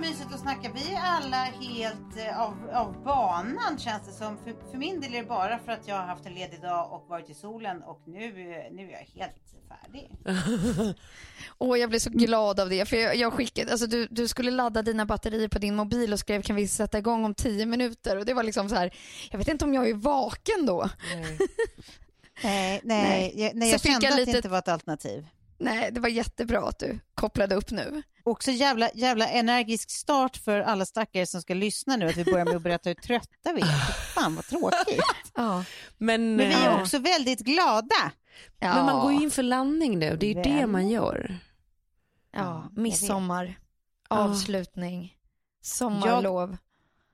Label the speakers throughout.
Speaker 1: Mysigt att snacka. Vi är alla helt eh, av, av banan känns det som. För, för min del är det bara för att jag har haft en ledig dag och varit i solen och nu, nu är jag helt färdig.
Speaker 2: Åh, jag blev så glad av det. För jag, jag skickade, alltså du, du skulle ladda dina batterier på din mobil och skrev kan vi sätta igång om tio minuter? Och det var liksom så här, jag vet inte om jag är vaken då.
Speaker 1: Nej, nej,
Speaker 2: Nej.
Speaker 1: Jag, nej jag kände
Speaker 2: jag
Speaker 1: att det inte var ett alternativ.
Speaker 2: Nej, det var jättebra att du kopplade upp nu.
Speaker 1: Också jävla, jävla energisk start för alla stackare som ska lyssna nu att vi börjar med att berätta hur trötta vi är. Fan vad tråkigt.
Speaker 2: Ja.
Speaker 3: Men,
Speaker 1: Men vi är också väldigt glada.
Speaker 2: Ja,
Speaker 3: men man går ju in för landning nu, det är ju det man gör.
Speaker 2: ja,
Speaker 1: jag
Speaker 2: midsommar, avslutning, sommarlov.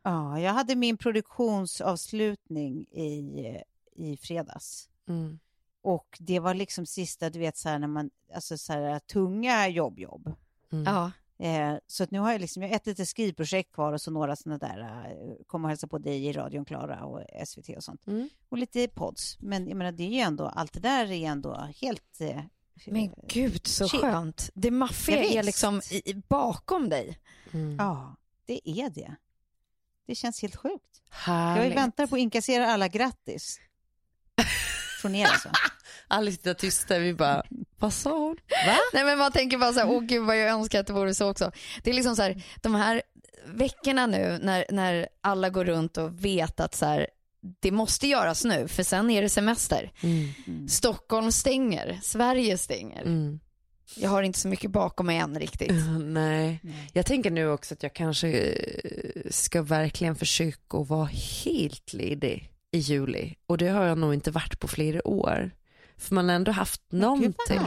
Speaker 1: Ja, jag hade min produktionsavslutning i, i fredags.
Speaker 3: Mm.
Speaker 1: Och det var liksom sista, du vet så här när man, alltså så här tunga jobb, jobb.
Speaker 3: Mm.
Speaker 2: Ja.
Speaker 1: Eh, så att nu har jag liksom jag har ett litet skrivprojekt kvar och så några sådana där, eh, kommer och hälsa på dig i radion Klara och SVT och sånt.
Speaker 3: Mm.
Speaker 1: Och lite pods. Men jag menar det är ju ändå, allt det där är ändå helt... Eh,
Speaker 2: Men gud så
Speaker 1: Shit.
Speaker 2: skönt. Det maffiga är liksom i, i- bakom dig.
Speaker 3: Mm.
Speaker 1: Ja, det är det. Det känns helt sjukt. Jag
Speaker 3: Härligt.
Speaker 1: väntar på att inkassera alla grattis. Från er alltså.
Speaker 3: Alla sitter tysta, vi bara, vad sa hon? Va?
Speaker 2: Nej men man tänker bara så här, åh gud vad jag önskar att det vore så också. Det är liksom så här, de här veckorna nu när, när alla går runt och vet att så här, det måste göras nu för sen är det semester.
Speaker 3: Mm.
Speaker 2: Stockholm stänger, Sverige stänger.
Speaker 3: Mm.
Speaker 2: Jag har inte så mycket bakom mig än riktigt.
Speaker 3: Nej, jag tänker nu också att jag kanske eh, ska verkligen försöka att vara helt ledig i juli. Och det har jag nog inte varit på flera år. För man har ändå haft någonting.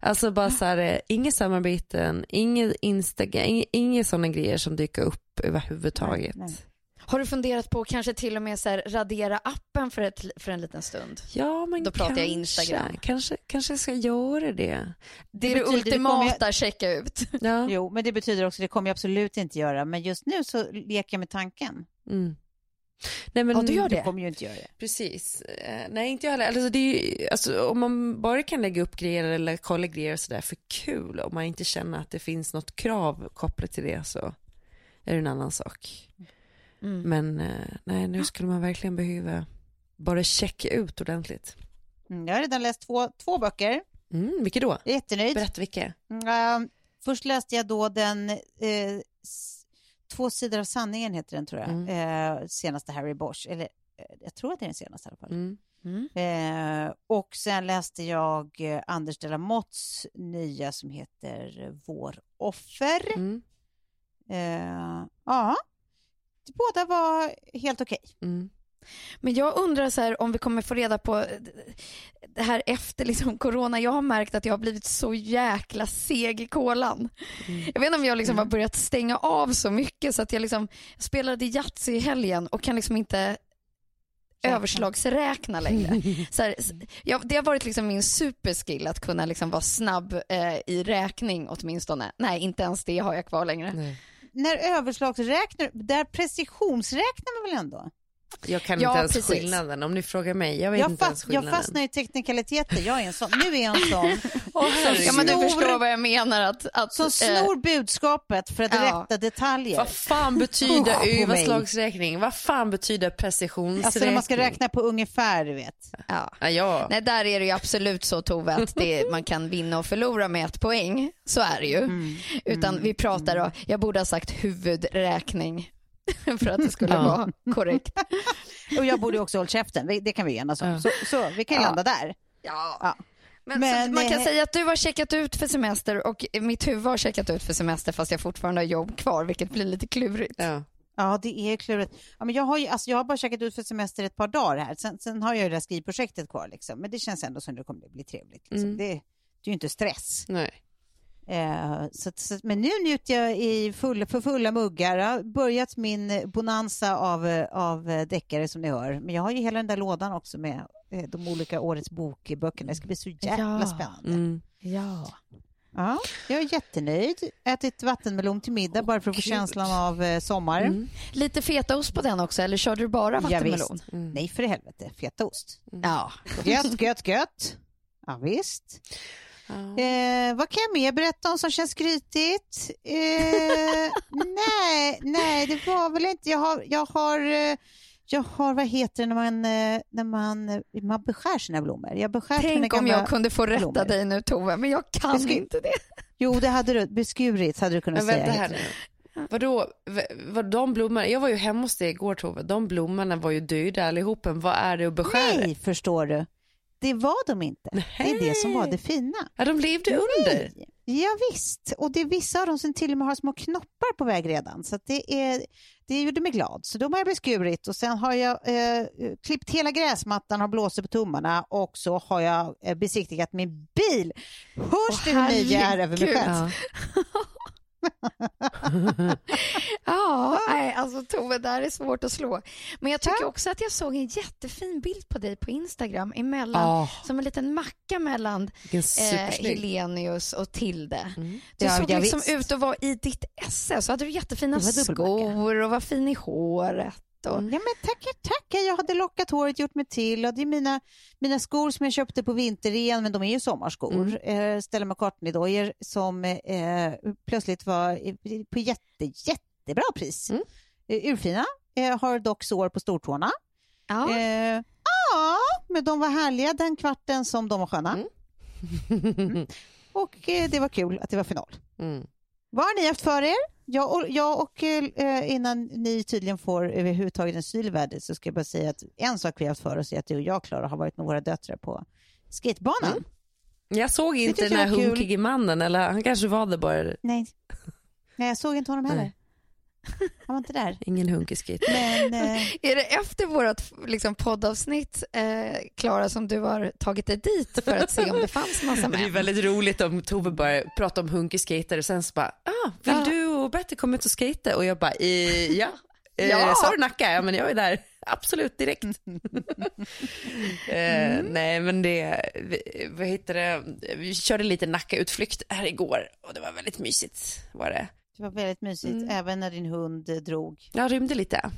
Speaker 3: Alltså bara så här, eh, inga samarbeten, inga Instagram, inga, inga sådana grejer som dyker upp överhuvudtaget.
Speaker 1: Nej, nej.
Speaker 2: Har du funderat på att kanske till och med så här, radera appen för, ett, för en liten stund?
Speaker 3: Ja, men
Speaker 2: Då pratar jag
Speaker 3: kanske,
Speaker 2: Instagram.
Speaker 3: Kanske, kanske jag ska göra det.
Speaker 2: Det är det,
Speaker 1: betyder- det
Speaker 2: ultimata
Speaker 1: kommer
Speaker 2: checka ut.
Speaker 3: Ja.
Speaker 1: Jo, men det betyder också, det kommer jag absolut inte göra. Men just nu så leker jag med tanken.
Speaker 3: Mm. Nej, men
Speaker 2: Ja, du gör
Speaker 1: Du
Speaker 2: det.
Speaker 1: kommer ju inte göra det.
Speaker 3: Precis. Eh, nej, inte jag heller. Alltså, det är ju, alltså, om man bara kan lägga upp grejer eller kolla grejer och sådär för kul, om man inte känner att det finns något krav kopplat till det så är det en annan sak.
Speaker 2: Mm.
Speaker 3: Men eh, nej, nu skulle man verkligen behöva bara checka ut ordentligt.
Speaker 1: Mm, Jag har redan läst två, två böcker.
Speaker 3: Mm, vilka då?
Speaker 1: Jag är jättenöjd.
Speaker 3: Berätta vilka.
Speaker 1: Mm, eh, först läste jag då den, eh, Två sidor av sanningen heter den tror jag,
Speaker 3: Mm.
Speaker 1: eh, senaste Harry Bosch, eller eh, jag tror att det är den senaste i alla fall.
Speaker 3: Mm.
Speaker 2: Mm.
Speaker 1: Eh, och sen läste jag eh, Anders de la Motts nya som heter Vår offer.
Speaker 3: Mm.
Speaker 1: Eh, ja, båda var helt okej.
Speaker 3: Mm.
Speaker 2: Men jag undrar så här om vi kommer få reda på det här efter liksom corona. Jag har märkt att jag har blivit så jäkla seg i kolan. Jag vet inte om jag liksom har börjat stänga av så mycket så att jag liksom jag spelade Yatzy i helgen och kan liksom inte överslagsräkna längre. Så här, s- ja, det har varit liksom min superskill att kunna liksom vara snabb eh, i räkning åtminstone. Nej, inte ens det har jag kvar längre.
Speaker 3: Nej.
Speaker 1: När överslagsräknar, där precisionsräknar man väl ändå?
Speaker 3: Jag kan
Speaker 2: Ja,
Speaker 3: inte ens
Speaker 2: precis.
Speaker 3: skillnaden. Om ni frågar mig, jag vet
Speaker 1: Jag,
Speaker 3: inte ens
Speaker 1: fast, jag
Speaker 3: skillnaden.
Speaker 1: fastnar i teknikaliteter, jag är en sån. Nu är jag en sån
Speaker 2: Ja, men du
Speaker 1: snor-
Speaker 2: förstår vad jag menar. Att, att,
Speaker 1: som
Speaker 2: eh,
Speaker 1: snor budskapet för att
Speaker 2: ja.
Speaker 1: rätta detaljer.
Speaker 3: Vad fan betyder
Speaker 1: mig.
Speaker 3: överslagsräkning? Vad fan betyder precisionsräkning?
Speaker 1: Alltså när man ska räkna på ungefär, du vet.
Speaker 2: ja.
Speaker 3: Ja, ja.
Speaker 2: Nej, där är det ju absolut så Tove att det, man kan vinna och förlora med ett poäng. Så är det ju.
Speaker 1: Mm.
Speaker 2: Utan vi pratar och jag borde ha sagt huvudräkning för att det skulle
Speaker 3: Ja.
Speaker 2: vara korrekt.
Speaker 1: Och jag borde också hålla käften, det kan vi enas om. Så, så vi kan ju
Speaker 2: Ja.
Speaker 1: landa där.
Speaker 2: Ja.
Speaker 1: Ja.
Speaker 2: Men,
Speaker 1: Men,
Speaker 2: man kan
Speaker 1: eh,
Speaker 2: säga att du har checkat ut för semester och mitt huvud har checkat ut för semester fast jag fortfarande har jobb kvar vilket blir lite klurigt.
Speaker 3: ja.
Speaker 1: Ja, det är klurigt. Ja, men jag, har ju, alltså, jag har bara checkat ut för semester ett par dagar här. Sen, sen har jag ju det här skrivprojektet kvar. Liksom. Men det känns ändå som det kommer bli trevligt. Liksom.
Speaker 3: Mm.
Speaker 1: Det, det är ju inte stress.
Speaker 3: Nej.
Speaker 1: Eh, så, så, men nu njuter jag i full, för fulla muggar. Jag har börjat min bonanza av, av deckare som ni hör. Men jag har ju hela den där lådan också med eh, de olika årets bokböckerna. Det ska bli så jävla
Speaker 2: Ja.
Speaker 1: spännande.
Speaker 3: Mm.
Speaker 2: Ja.
Speaker 1: Ja, jag är jättenöjd. Ätit vattenmelon till middag bara för att få känslan av eh, sommar.
Speaker 3: Mm.
Speaker 2: Lite fetaost på den också eller körde du bara
Speaker 1: Ja,
Speaker 2: vattenmelon?
Speaker 1: visst. Nej, för helvete. Fetaost.
Speaker 2: Ja.
Speaker 1: Gött, gött, gött. Ja, visst.
Speaker 3: Ja.
Speaker 1: Eh, vad kan jag mer berätta om som känns skrytigt? Eh, nej, nej, det var väl inte. Jag har, jag har, eh, jag har vad heter det när man, eh, när man, eh, man beskär sina blommor? Jag beskär mina
Speaker 2: Tänk om jag kunde få rätta
Speaker 1: blommor.
Speaker 2: dig nu Tove, men jag kan
Speaker 1: ska-
Speaker 2: inte det.
Speaker 1: Jo, det hade du. Beskurit hade du kunnat
Speaker 3: Men
Speaker 1: säga.
Speaker 3: vänta här. Vadå, vad de blommorna, jag var ju hemma hos dig igår Tove, de blommorna var ju döda allihopen, vad är det att beskära?
Speaker 1: Nej, förstår du. Det var de inte. Det är det som var det fina.
Speaker 3: Ja, de levde under.
Speaker 1: Nej. Ja, visst. och det är vissa av dem som till och med har små knoppar på väg redan. Så det, är, det gjorde mig glad. Så de har jag beskurit och sen har jag eh, klippt hela gräsmattan, har blåst på tummarna och så har jag eh, besiktigat min bil. Hörs
Speaker 2: Åh,
Speaker 1: det hur nöjd jag är över mig själv?
Speaker 2: Ja, nej, alltså Tove, det här är svårt att slå. Men jag tycker också att jag såg en jättefin bild på dig på Instagram emellan,
Speaker 3: Ja.
Speaker 2: som en liten macka mellan eh. Helenius och Tilde. Du
Speaker 1: Ja,
Speaker 2: såg
Speaker 1: ja,
Speaker 2: liksom
Speaker 1: visst.
Speaker 2: ut att vara i ditt esse, så hade du jättefina skor och var fin i håret. Och...
Speaker 1: Ja, men tackar, tackar. Jag hade lockat håret, gjort mig till. Och det är mina, mina skor som jag köpte på vinterren, men de är ju sommarskor. Eh, Stella McCartney-dojor som eh, plötsligt var på jätte, jättebra pris.
Speaker 3: Mm.
Speaker 1: Eh, urfina. Eh, har dock sår på stortårna.
Speaker 2: Ja.
Speaker 1: Eh, ja, men de var härliga den kvarten som de var sköna.
Speaker 3: Mm.
Speaker 1: Och eh, det var kul att det var final.
Speaker 3: Mm.
Speaker 1: Vad har ni haft för er? Jag och, jag och eh, innan ni tydligen får överhuvudtaget en syl så ska jag bara säga att en sak vi har haft för oss är att du och jag, Klara, har varit med våra döttrar på skatebanan.
Speaker 3: Mm. Jag såg inte den här hunkige mannen, eller han kanske var det bara,
Speaker 1: Nej. Nej, jag såg inte honom heller.
Speaker 3: Nej.
Speaker 1: Han var inte där.
Speaker 3: ingen hunkig skate.
Speaker 1: Men eh,
Speaker 2: Är det efter vårt liksom, poddavsnitt, eh, Klara, som du har tagit dig dit för att se om det fanns massa
Speaker 3: Det är
Speaker 2: män?
Speaker 3: väldigt roligt om Tove bara pratar om hunkig skater och sen så bara, ah, vill
Speaker 2: Ja.
Speaker 3: du och Betty komma ut och skata? Och jag bara, eh, ja. Eh,
Speaker 2: Ja.
Speaker 3: Sa du Nacka? Ja men jag är där, absolut direkt. eh, nej men det, vi, vad heter det, vi körde lite Nacka-utflykt här igår och det var väldigt mysigt var det.
Speaker 1: det var väldigt mysigt,
Speaker 3: Mm.
Speaker 1: även när din hund drog.
Speaker 3: Jag rymde lite.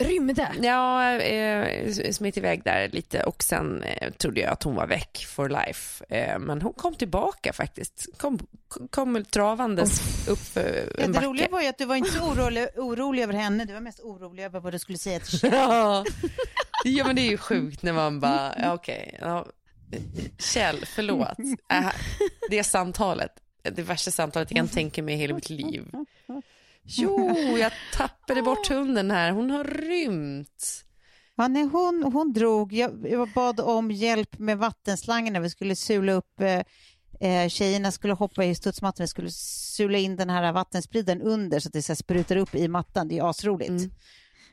Speaker 2: Rymde?
Speaker 3: Ja, eh, smitt iväg där lite och sen eh, trodde jag att hon var väck for life. Eh, men hon kom tillbaka faktiskt. Kom, kom travandes upp för
Speaker 1: Ja,
Speaker 3: en
Speaker 1: det
Speaker 3: backe.
Speaker 1: roliga var ju att du var inte så orolig, orolig över henne, du var mest orolig över vad du skulle säga till Kjell.
Speaker 3: Ja. ja, men det är ju sjukt när man bara, ja, okej, ja. Kjell, förlåt. Äh, det samtalet, det värsta samtalet jag kan tänka mig i hela mitt liv. Jo, jag tappade bort hunden här, hon har rymt.
Speaker 1: Ja, nej, hon, hon drog. Jag, jag bad om hjälp med vattenslangen när vi skulle sula upp. Eh, eh, tjejerna skulle hoppa i studsmattan. Vi skulle sula in den här vattenspridaren under så att det så sprutar upp i mattan. Det är asroligt.
Speaker 3: Mm.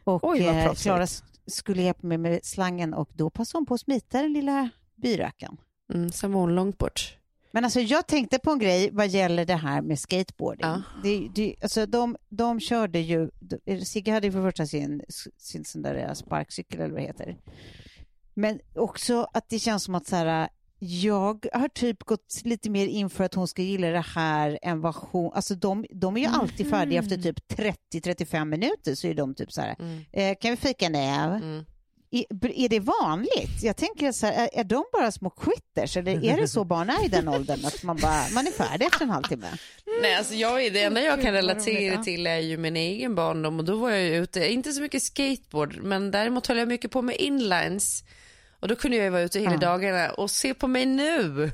Speaker 1: Och
Speaker 2: Oj, vad
Speaker 1: eh,
Speaker 2: proffsigt.
Speaker 1: Klara skulle hjälpa mig med slangen och då passade hon på att smita den lilla byrökan.
Speaker 3: Mm, sen var hon långt bort.
Speaker 1: Men alltså jag tänkte på en grej vad gäller det här med skateboarding.
Speaker 3: Ja.
Speaker 1: Det, det, alltså de, de körde ju, Sigge hade ju för första sin, sin sån där eh, sparkcykel eller vad det heter. Men också att det känns som att så här, jag har typ gått lite mer in för att hon ska gilla det här än vad hon, alltså de, de är ju alltid färdiga efter typ 30-35 minuter så är de typ så här,
Speaker 3: Mm.
Speaker 1: eh, kan vi fika nu?
Speaker 3: Mm.
Speaker 1: Är, är det vanligt? Jag tänker så här, är, är de bara små quitters eller är det så barn är i den åldern att man, bara, man är färdig efter en halvtimme?
Speaker 3: Nej, alltså jag, är- det enda jag kan
Speaker 2: vad
Speaker 3: relatera till är ju min egen barndom och då var jag ju ute, inte så mycket skateboard, men däremot höll jag mycket på med inlines. Och då kunde jag ju vara ute hela
Speaker 1: Ja.
Speaker 3: dagarna och se på mig nu.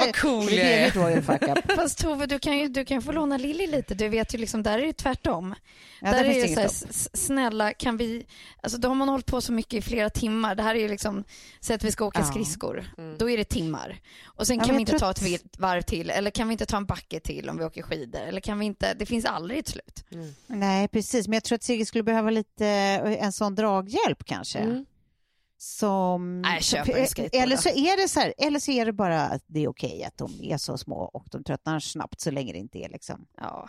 Speaker 3: Vad cool
Speaker 1: det
Speaker 3: jag
Speaker 1: är
Speaker 3: är.
Speaker 1: mitt royal fuck up.
Speaker 2: Fast Tove, du kan ju du kan få låna Lilly lite. Du vet ju liksom, där är det tvärtom.
Speaker 1: Ja,
Speaker 2: där
Speaker 1: där
Speaker 2: är det så här, snälla kan vi, alltså då har man hållit på så mycket i flera timmar. Det här är ju liksom, säg att vi ska åka
Speaker 1: Ja.
Speaker 2: skridskor. Då är det timmar. Och sen
Speaker 1: Ja,
Speaker 2: kan vi inte ta ett varv till. Eller kan vi inte ta en backe till om vi åker skidor. Eller kan vi inte, det finns aldrig ett slut.
Speaker 1: Nej, precis. Men jag tror att Sigge skulle behöva lite en sån draghjälp kanske.
Speaker 3: Mm.
Speaker 1: Som...
Speaker 2: Nej, köp en skateboard
Speaker 1: eller så är det så här, eller så är det bara att det är okej att de är så små och de tröttnar snabbt så länge det inte är liksom
Speaker 2: Ja.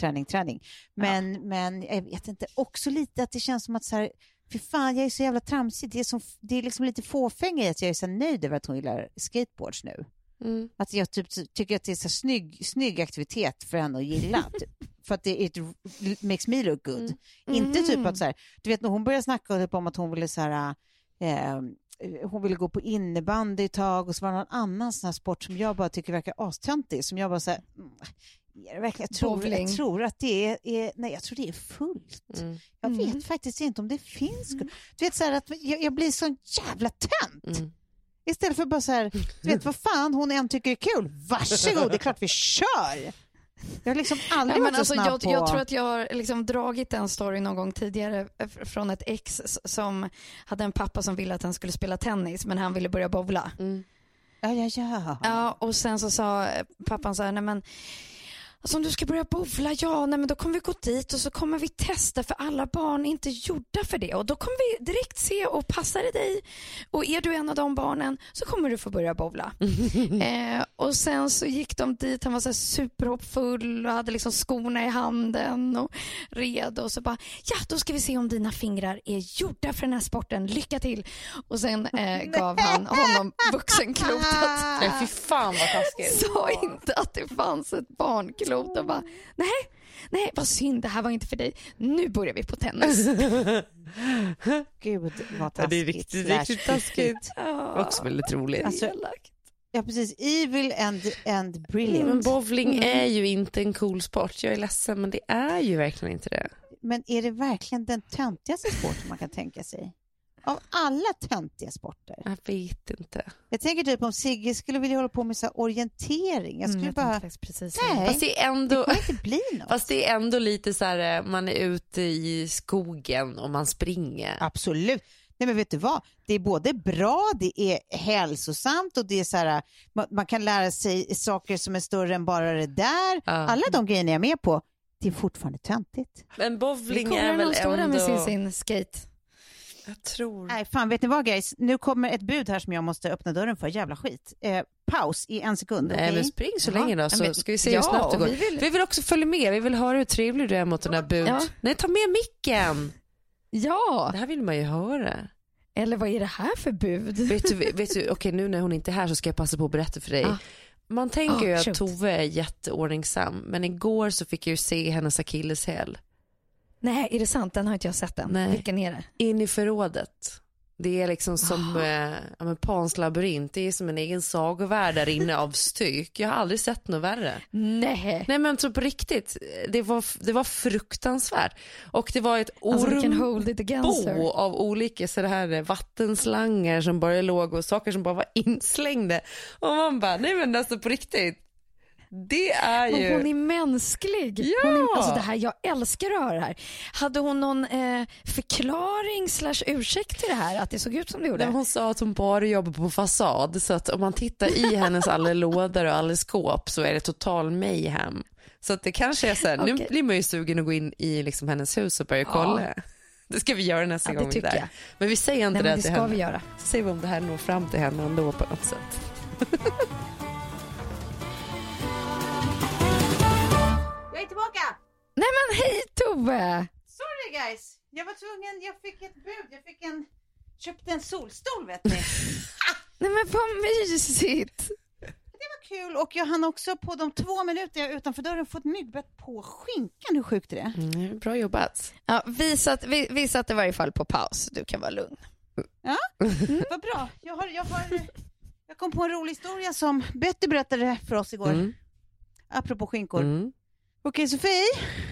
Speaker 1: träning, träning. Men, men jag vet inte, också lite att det känns som att så här, för fan jag är så jävla tramsig. Det är, som, det är liksom lite fåfänga i att jag är så nöjd över att hon gillar skateboards nu.
Speaker 3: Mm.
Speaker 1: Att jag typ tycker att det är så snygg, snygg aktivitet för henne att gilla. Typ. För att det it makes me look good. Inte typ att så här, du vet när hon började snacka typ om att hon ville så här, eh, hon ville gå på innebandy ett tag och så var det någon annan sån här sport som jag bara tycker verkar astöntig. Som jag bara så här, mm? Jag tror, jag tror att det är, är, nej jag tror det är fullt.
Speaker 3: Mm.
Speaker 1: Jag vet
Speaker 2: Mm.
Speaker 1: faktiskt inte om det finns. Du vet så här att jag, jag blir sån jävla tönt.
Speaker 3: Mm.
Speaker 1: Istället för bara så här, du vet vad fan hon än tycker är kul, varsågod, det är klart vi kör. Jag har liksom aldrig
Speaker 2: Ja,
Speaker 1: varit
Speaker 2: men alltså,
Speaker 1: så snabb
Speaker 2: jag,
Speaker 1: på...
Speaker 2: jag tror att jag har liksom dragit den storyn någon gång tidigare eh, från ett ex som hade en pappa som ville att han skulle spela tennis men han ville börja bowla.
Speaker 3: Mm.
Speaker 1: Ja, ja, ja.
Speaker 2: Ja, och sen så sa eh, pappan så här, nej men Alltså om du ska börja bowla, ja, nej men då kommer vi gå dit och så kommer vi testa för alla barn är inte gjorda för det och då kommer vi direkt se och passar det dig och är du en av de barnen så kommer du få börja bowla. eh, och sen så gick de dit, han var så superhoppfull och hade liksom skorna i handen och redo och så bara, ja då ska vi se om dina fingrar är gjorda för den här sporten, lycka till. Och sen eh, gav han honom vuxenklotet.
Speaker 3: Nej, fy fan vad taskigt.
Speaker 2: Sa inte att det fanns ett barnklot och bara, nej, nej vad synd, det här var inte för dig. Nu börjar vi på tennis.
Speaker 1: Gud vad
Speaker 3: Ja,
Speaker 1: taskigt.
Speaker 3: det är riktigt,
Speaker 1: slash
Speaker 3: riktigt taskigt. Var också väldigt roligt.
Speaker 1: Alltså, Ja, precis. Evil and, and brilliant.
Speaker 3: Men bowling är ju inte en cool sport. Jag är ledsen, men det är ju verkligen inte det.
Speaker 1: Men är det verkligen den töntigaste sporten man kan tänka sig? Av alla töntiga sporter.
Speaker 3: Jag vet inte.
Speaker 1: Jag tänker typ om Sigge skulle vilja hålla på med så här orientering. Jag skulle
Speaker 2: Mm,
Speaker 1: bara...
Speaker 2: tänkte precis
Speaker 1: Nej,
Speaker 3: Fast det är
Speaker 1: det
Speaker 3: ändå...
Speaker 1: kommer inte bli något.
Speaker 3: Fast det är ändå lite så här, eh, man är ute i skogen och man springer.
Speaker 1: Absolut. Nej men vet du vad? Det är både bra, det är hälsosamt och det är så här, man, man kan lära sig saker som är större än bara det där.
Speaker 3: Ja.
Speaker 1: Alla de grejerna jag är med på, det är fortfarande töntigt.
Speaker 3: Men
Speaker 2: Det
Speaker 3: bowling
Speaker 2: kommer
Speaker 3: är väl
Speaker 2: de står där
Speaker 3: ändå...
Speaker 2: med sin, sin skate.
Speaker 3: Jag tror...
Speaker 1: Nej fan, vet ni vad guys? Nu kommer ett bud här som jag måste öppna dörren för. Jävla skit. Eh, paus i en sekund.
Speaker 3: Nej
Speaker 1: okej?
Speaker 3: men spring så länge då så
Speaker 2: men-
Speaker 3: ska vi se
Speaker 2: ja,
Speaker 3: hur snabbt det går.
Speaker 2: vi vill-
Speaker 3: Vi vill också följa med, vi vill höra hur trevlig du är mot den där bud.
Speaker 2: Ja.
Speaker 3: Nej ta med micken.
Speaker 2: Ja,
Speaker 3: Det här vill man ju höra.
Speaker 2: eller vad är det här för bud?
Speaker 3: Vet du, vet du okej nu när hon inte är här så ska jag passa på att berätta för dig.
Speaker 2: Ah.
Speaker 3: Man tänker ju
Speaker 2: Ah,
Speaker 3: att
Speaker 2: shoot.
Speaker 3: Tove är jätteordningsam men igår så fick jag ju se hennes akilleshäl
Speaker 2: Nej, är det sant? Den har inte jag sett än.
Speaker 3: Nej.
Speaker 2: Vilken är det?
Speaker 3: in i förrådet. Det är liksom som
Speaker 2: Ah.
Speaker 3: eh, ja, Pans labyrint, det är som en egen sagovärld där inne av styck. Jag har aldrig sett något värre.
Speaker 2: Nej.
Speaker 3: Nej men så på riktigt, det var, det var fruktansvärt. Och det var ett
Speaker 2: Alltså
Speaker 3: ormbo av olika så här vattenslangar som bara låg och saker som bara var inslängda. Och man bara, nej men alltså på riktigt. Det är
Speaker 2: Men
Speaker 3: ju...
Speaker 2: hon är mänsklig.
Speaker 3: Ja!
Speaker 2: Hon är, alltså det här, jag älskar att höra det här. Hade hon någon eh, förklaring slash ursäkt till det här, att det såg ut som det gjorde?
Speaker 3: Nej, men Hon sa att hon bara jobbar på fasad så att om man tittar i hennes alla lådor och alla skåp så är det total mayhem. Så att det kanske är så här, nu
Speaker 2: Okej.
Speaker 3: blir man ju sugen att gå in i liksom hennes hus och börja kolla. Det ska vi göra nästa
Speaker 2: Ja,
Speaker 3: gång vi är där.
Speaker 2: jag.
Speaker 3: Men vi säger inte
Speaker 2: Nej,
Speaker 3: det
Speaker 2: men det
Speaker 3: till
Speaker 2: ska
Speaker 3: henne.
Speaker 2: vi göra.
Speaker 3: Så ser vi om det här når fram till henne ändå på något sätt.
Speaker 1: Jag är tillbaka!
Speaker 2: Nej men hej Tove!
Speaker 1: Sorry guys! Jag var tvungen, jag fick ett bud, jag fick en, köpte en solstol vet ni.
Speaker 2: Nej men vad mysigt!
Speaker 1: Det var kul och jag hann också på de två minuter jag utanför dörren få ett myggbett på skinkan. Hur sjukt är det?
Speaker 3: Mm, bra jobbat.
Speaker 2: Ja, vi, satt, vi, vi satt i varje fall på paus, du kan vara lugn.
Speaker 1: Vad bra. Jag, har, jag, har, jag kom på en rolig historia som Betty berättade för oss igår.
Speaker 3: Mm.
Speaker 1: Apropå skinkor.
Speaker 3: Mm.
Speaker 1: Okej Sofie,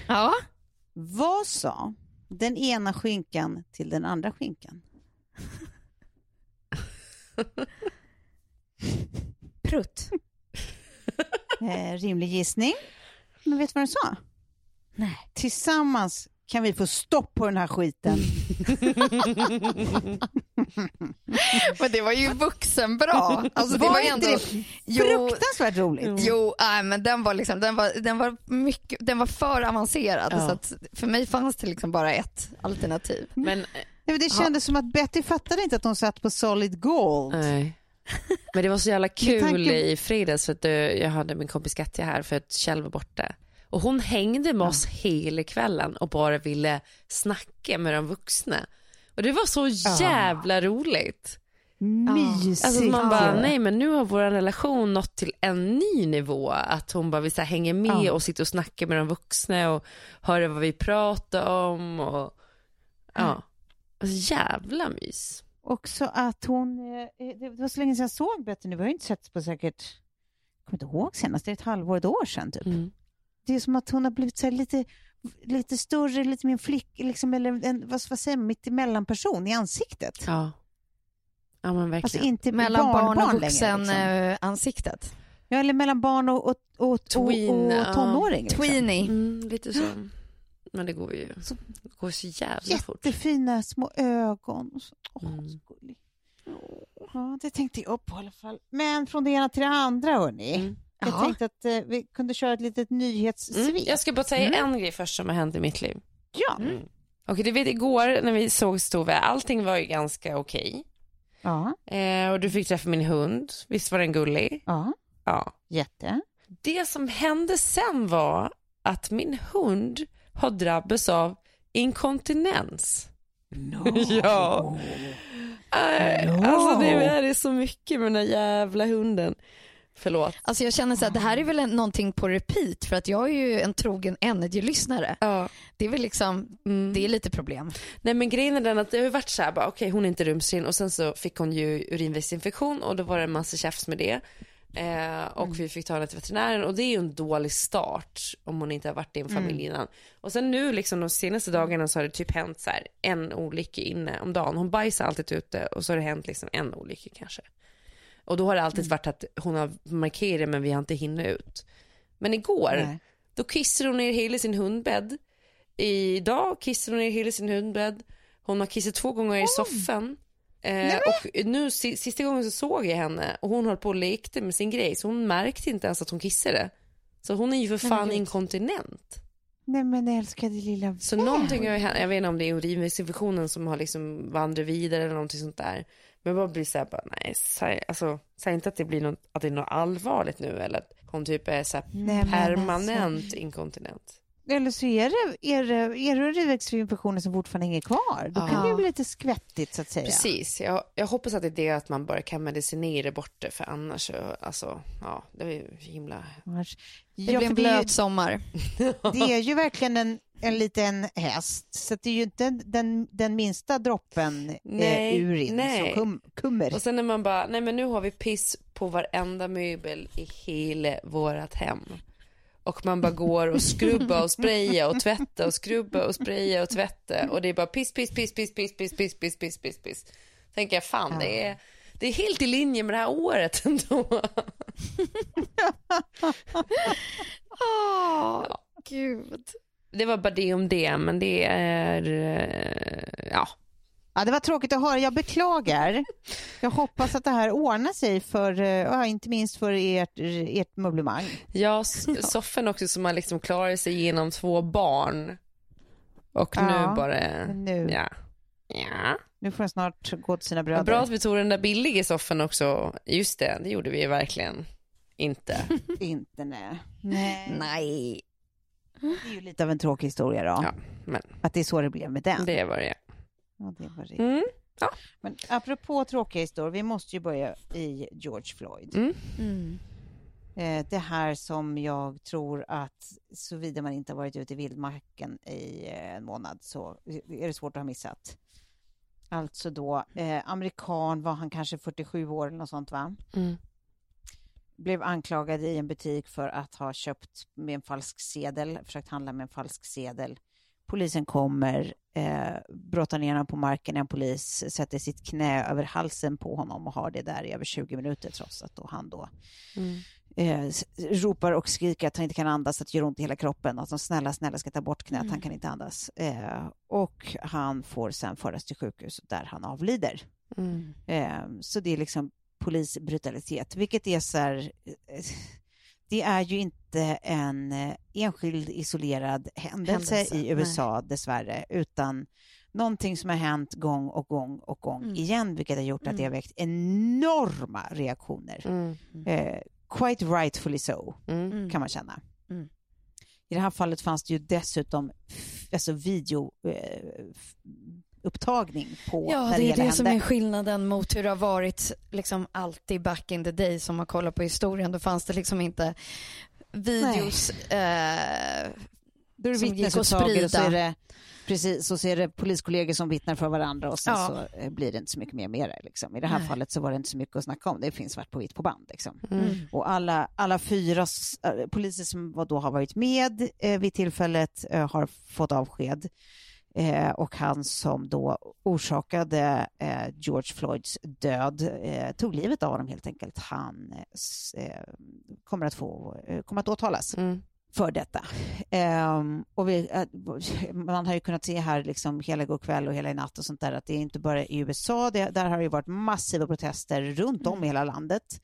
Speaker 2: Ja.
Speaker 1: vad sa den ena skinkan till den andra skinkan?
Speaker 2: Prutt.
Speaker 1: Eh, rimlig gissning. Men vet du vad den sa?
Speaker 2: Nej.
Speaker 1: Tillsammans kan vi få stopp på den här skiten.
Speaker 2: Men det var ju vuxenbra. Alltså, det
Speaker 1: Var
Speaker 2: var ju
Speaker 1: inte
Speaker 2: ändå...
Speaker 1: det
Speaker 2: Jo,
Speaker 1: Fruktansvärt roligt.
Speaker 2: jo nej, men den var, liksom, den, var, den, var mycket, den var för avancerad.
Speaker 3: Ja.
Speaker 2: Så att för mig fanns det liksom bara ett alternativ.
Speaker 3: Men,
Speaker 1: Nej, men Det kändes som att Betty fattade inte att hon satt på solid gold.
Speaker 3: nej. Men det var så jävla kul
Speaker 1: tanke-
Speaker 3: i fredags för att eh, jag hade min kompis Katja här för att Kjell var borta. Och hon hängde med oss hela kvällen och bara ville snacka med de vuxna. Och det var så jävla roligt.
Speaker 1: Mysigt.
Speaker 3: Alltså man bara, nej men nu har vår relation nått till en ny nivå. Att hon bara vill så hänga med
Speaker 1: Ja.
Speaker 3: och sitta och snacka med de vuxna och höra vad vi pratar om. Och, ja. Alltså, jävla mys.
Speaker 1: Också att hon, eh, det var så länge sedan jag såg Betty nu, vi har ju inte sett på säkert, jag kommer inte ihåg senast, det är ett halvår, ett år sedan typ.
Speaker 3: Mm.
Speaker 1: Det är som att hon har blivit så här lite, lite större, lite mer flick, liksom, eller en, vad, vad säger man, mitt emellan person i ansiktet.
Speaker 3: Ja. Ja men
Speaker 1: Alltså
Speaker 3: verkligen.
Speaker 1: inte
Speaker 2: Mellan
Speaker 1: barn,
Speaker 2: barn och
Speaker 1: barn
Speaker 2: vuxen
Speaker 1: längre. Liksom.
Speaker 2: eh, ansiktet.
Speaker 1: Ja, eller mellan barn och, och, och, och,
Speaker 3: Tween,
Speaker 1: och,
Speaker 3: ja.
Speaker 1: tonåring. Liksom.
Speaker 2: Tweenie.
Speaker 3: Mm, lite så. Men det går ju det går så jävla fort.
Speaker 1: Jättefina små ögon. och så. Åh,
Speaker 3: Mm.
Speaker 1: så gullig. Ja, det tänkte jag på i alla fall. Men från det ena till det andra, hörni.
Speaker 3: Mm.
Speaker 1: Jag
Speaker 2: Ja.
Speaker 1: tänkte att eh, vi kunde köra ett litet nyhetssvep.
Speaker 3: Mm. Jag ska bara säga en grej först som har hänt i mitt liv.
Speaker 1: Ja.
Speaker 3: Okej, du vet igår när vi såg Tove, allting var ju ganska okej.
Speaker 1: Ja.
Speaker 3: Eh, och du fick träffa min hund, visst var den gullig?
Speaker 1: ja,
Speaker 3: Ja.
Speaker 1: jätte.
Speaker 3: Det som hände sen var att min hund har drabbats av inkontinens. ja. Äh, Alltså det är, det är så mycket med den där jävla hunden. Förlåt.
Speaker 2: Alltså jag känner så att det här är väl någonting på repeat för att jag är ju en trogen Energy-lyssnare.
Speaker 3: Ja.
Speaker 2: Det är väl liksom,
Speaker 3: Mm.
Speaker 2: det är lite problem.
Speaker 3: Nej men grejen är den att det har ju varit så här bara okej hon är inte rumsren och sen så fick hon ju urinvägsinfektion och då var det en massa tjafs med det. Eh, och vi fick ta henne till veterinären och det är ju en dålig start om hon inte har varit i en familj innan. Och sen nu liksom de senaste dagarna så har det typ hänt så här en olycka inne om dagen. Hon bajsar alltid ute och så har det hänt liksom en olycka kanske. Och då har det alltid varit att hon har markerat men vi har inte hinnit ut. Men igår,
Speaker 1: Nej.
Speaker 3: då kissade hon ner hela sin hundbädd. Idag kissade hon ner hela sin hundbädd. Hon har kissat två gånger i soffan. Eh, och nu si- sista gången så såg jag henne och hon höll på och lekte med sin grej så hon märkte inte ens att hon kissade. Så hon är ju för fan inkontinent.
Speaker 1: Nej men älskade lilla
Speaker 3: Så
Speaker 1: vän.
Speaker 3: någonting har hänt, jag vet inte om det är urinvägsinfektionen som har liksom vandrat vidare eller någonting sånt där. Men bara blir såhär, bara, nej, säg, alltså, säg inte att det blir något, att det är något allvarligt nu eller att hon typ är så här
Speaker 1: Nej, men
Speaker 3: permanent
Speaker 1: alltså-
Speaker 3: inkontinent.
Speaker 1: Eller så är det, är det, är det urinvägsinfektionen som fortfarande hänger kvar. Då kan det ju bli lite skvättigt så att säga.
Speaker 3: Precis, jag, jag hoppas att det är det att man bara kan medicinera bort det för annars så, alltså, ja, det är ju himla...
Speaker 1: Annars-
Speaker 2: Det
Speaker 1: Ja,
Speaker 2: blir en blöt
Speaker 1: ju,
Speaker 2: sommar.
Speaker 1: det är ju verkligen en, en liten häst, så det är ju inte den, den minsta droppen eh,
Speaker 3: Nej,
Speaker 1: urin
Speaker 3: nej.
Speaker 1: som kum, kummer.
Speaker 3: Och sen när man bara, nej men nu har vi piss på varenda möbel i hela vårat hem. Och man bara går och skrubbar och sprayar och tvättar och skrubbar och sprayar och tvättar och det är bara piss, piss, piss, piss, piss, piss, piss, piss, piss, piss, piss. Tänker jag, fan det är, det är helt i linje med det här året ändå.
Speaker 2: Åh, gud.
Speaker 3: Det var bara det om det, men det är, eh, ja,
Speaker 1: Ja, det var tråkigt att höra. Jag beklagar. Jag hoppas att det här ordnar sig för, eh, ja, inte minst för ert, ert möblemang.
Speaker 3: Ja, s- Soffen också som har liksom klarat sig genom två barn. Och
Speaker 1: Ja,
Speaker 3: nu bara,
Speaker 1: nu.
Speaker 3: ja. Ja.
Speaker 1: Nu får den snart gå till sina bröder.
Speaker 3: Bra att vi tog den där billiga soffan också. Just det, det gjorde vi ju verkligen inte.
Speaker 1: Inte nej. nej.
Speaker 2: Nej.
Speaker 1: Det är ju lite av en tråkig historia då.
Speaker 3: Ja, men
Speaker 1: Att det är så det blev med den.
Speaker 3: det var det.
Speaker 1: Ja, det var det.
Speaker 3: Mm.
Speaker 1: Men apropå tråkiga historier, vi måste ju börja i George Floyd.
Speaker 3: Mm.
Speaker 2: Mm.
Speaker 1: Eh, det här som jag tror att såvida man inte har varit ute i vildmarken i eh, en månad så är det svårt att ha missat. Alltså då, eh, amerikan var han kanske 47 år eller något sånt va?
Speaker 3: Mm.
Speaker 1: Blev anklagad i en butik för att ha köpt med en falsk sedel, försökt handla med en falsk sedel. Polisen kommer, eh, brottar ner honom på marken, en polis sätter sitt knä över halsen på honom och har det där i över 20 minuter trots att då han då
Speaker 3: Mm.
Speaker 1: eh, ropar och skriker att han inte kan andas, att det gör ont i hela kroppen, att de snälla, snälla ska ta bort knät, han kan inte andas. Eh, och han får sen föras till sjukhus där han avlider.
Speaker 3: Mm.
Speaker 1: Eh, så det är liksom polisbrutalitet, vilket är så här, eh, det är ju inte en eh, enskild isolerad händelse,
Speaker 2: Händelse,
Speaker 1: i USA dessvärre, utan någonting som har hänt gång och gång och gång
Speaker 2: Mm.
Speaker 1: igen, vilket har gjort att det har väckt enorma reaktioner.
Speaker 3: Mm.
Speaker 1: Eh, quite rightfully so,
Speaker 3: Mm.
Speaker 2: Mm.
Speaker 1: kan man känna.
Speaker 2: Mm.
Speaker 1: I det här fallet fanns det ju dessutom alltså video eh, upptagning på
Speaker 2: Ja,
Speaker 1: när
Speaker 2: det är
Speaker 1: hela
Speaker 2: det som
Speaker 1: hände.
Speaker 2: är skillnaden mot hur det har varit liksom alltid back in the day som man kollar på historien. Då fanns det liksom inte videos eh,
Speaker 1: Då är det
Speaker 2: som gick att
Speaker 1: vittnesupptaget och så är
Speaker 2: sprida.
Speaker 1: det, precis, så är det poliskollegor som vittnar för varandra och sen
Speaker 2: Ja.
Speaker 1: så eh, blir det inte så mycket mer med det. Liksom. I det här
Speaker 2: Nej.
Speaker 1: fallet så var det inte så mycket att snacka om, det finns svart på vitt på band. Liksom.
Speaker 3: Mm.
Speaker 1: Och alla, alla fyra eh, poliser som då har varit med eh, vid tillfället eh, har fått avsked. Eh, och han som då orsakade eh, George Floyds död eh, tog livet av honom helt enkelt. Han eh, eh, kommer, att få, kommer att åtalas
Speaker 3: Mm.
Speaker 1: för detta. Ehm, och vi, man har ju kunnat se här liksom hela går kväll och hela i natt och sånt där att det är inte bara i USA, det, där har det ju varit massiva protester runt om i hela landet.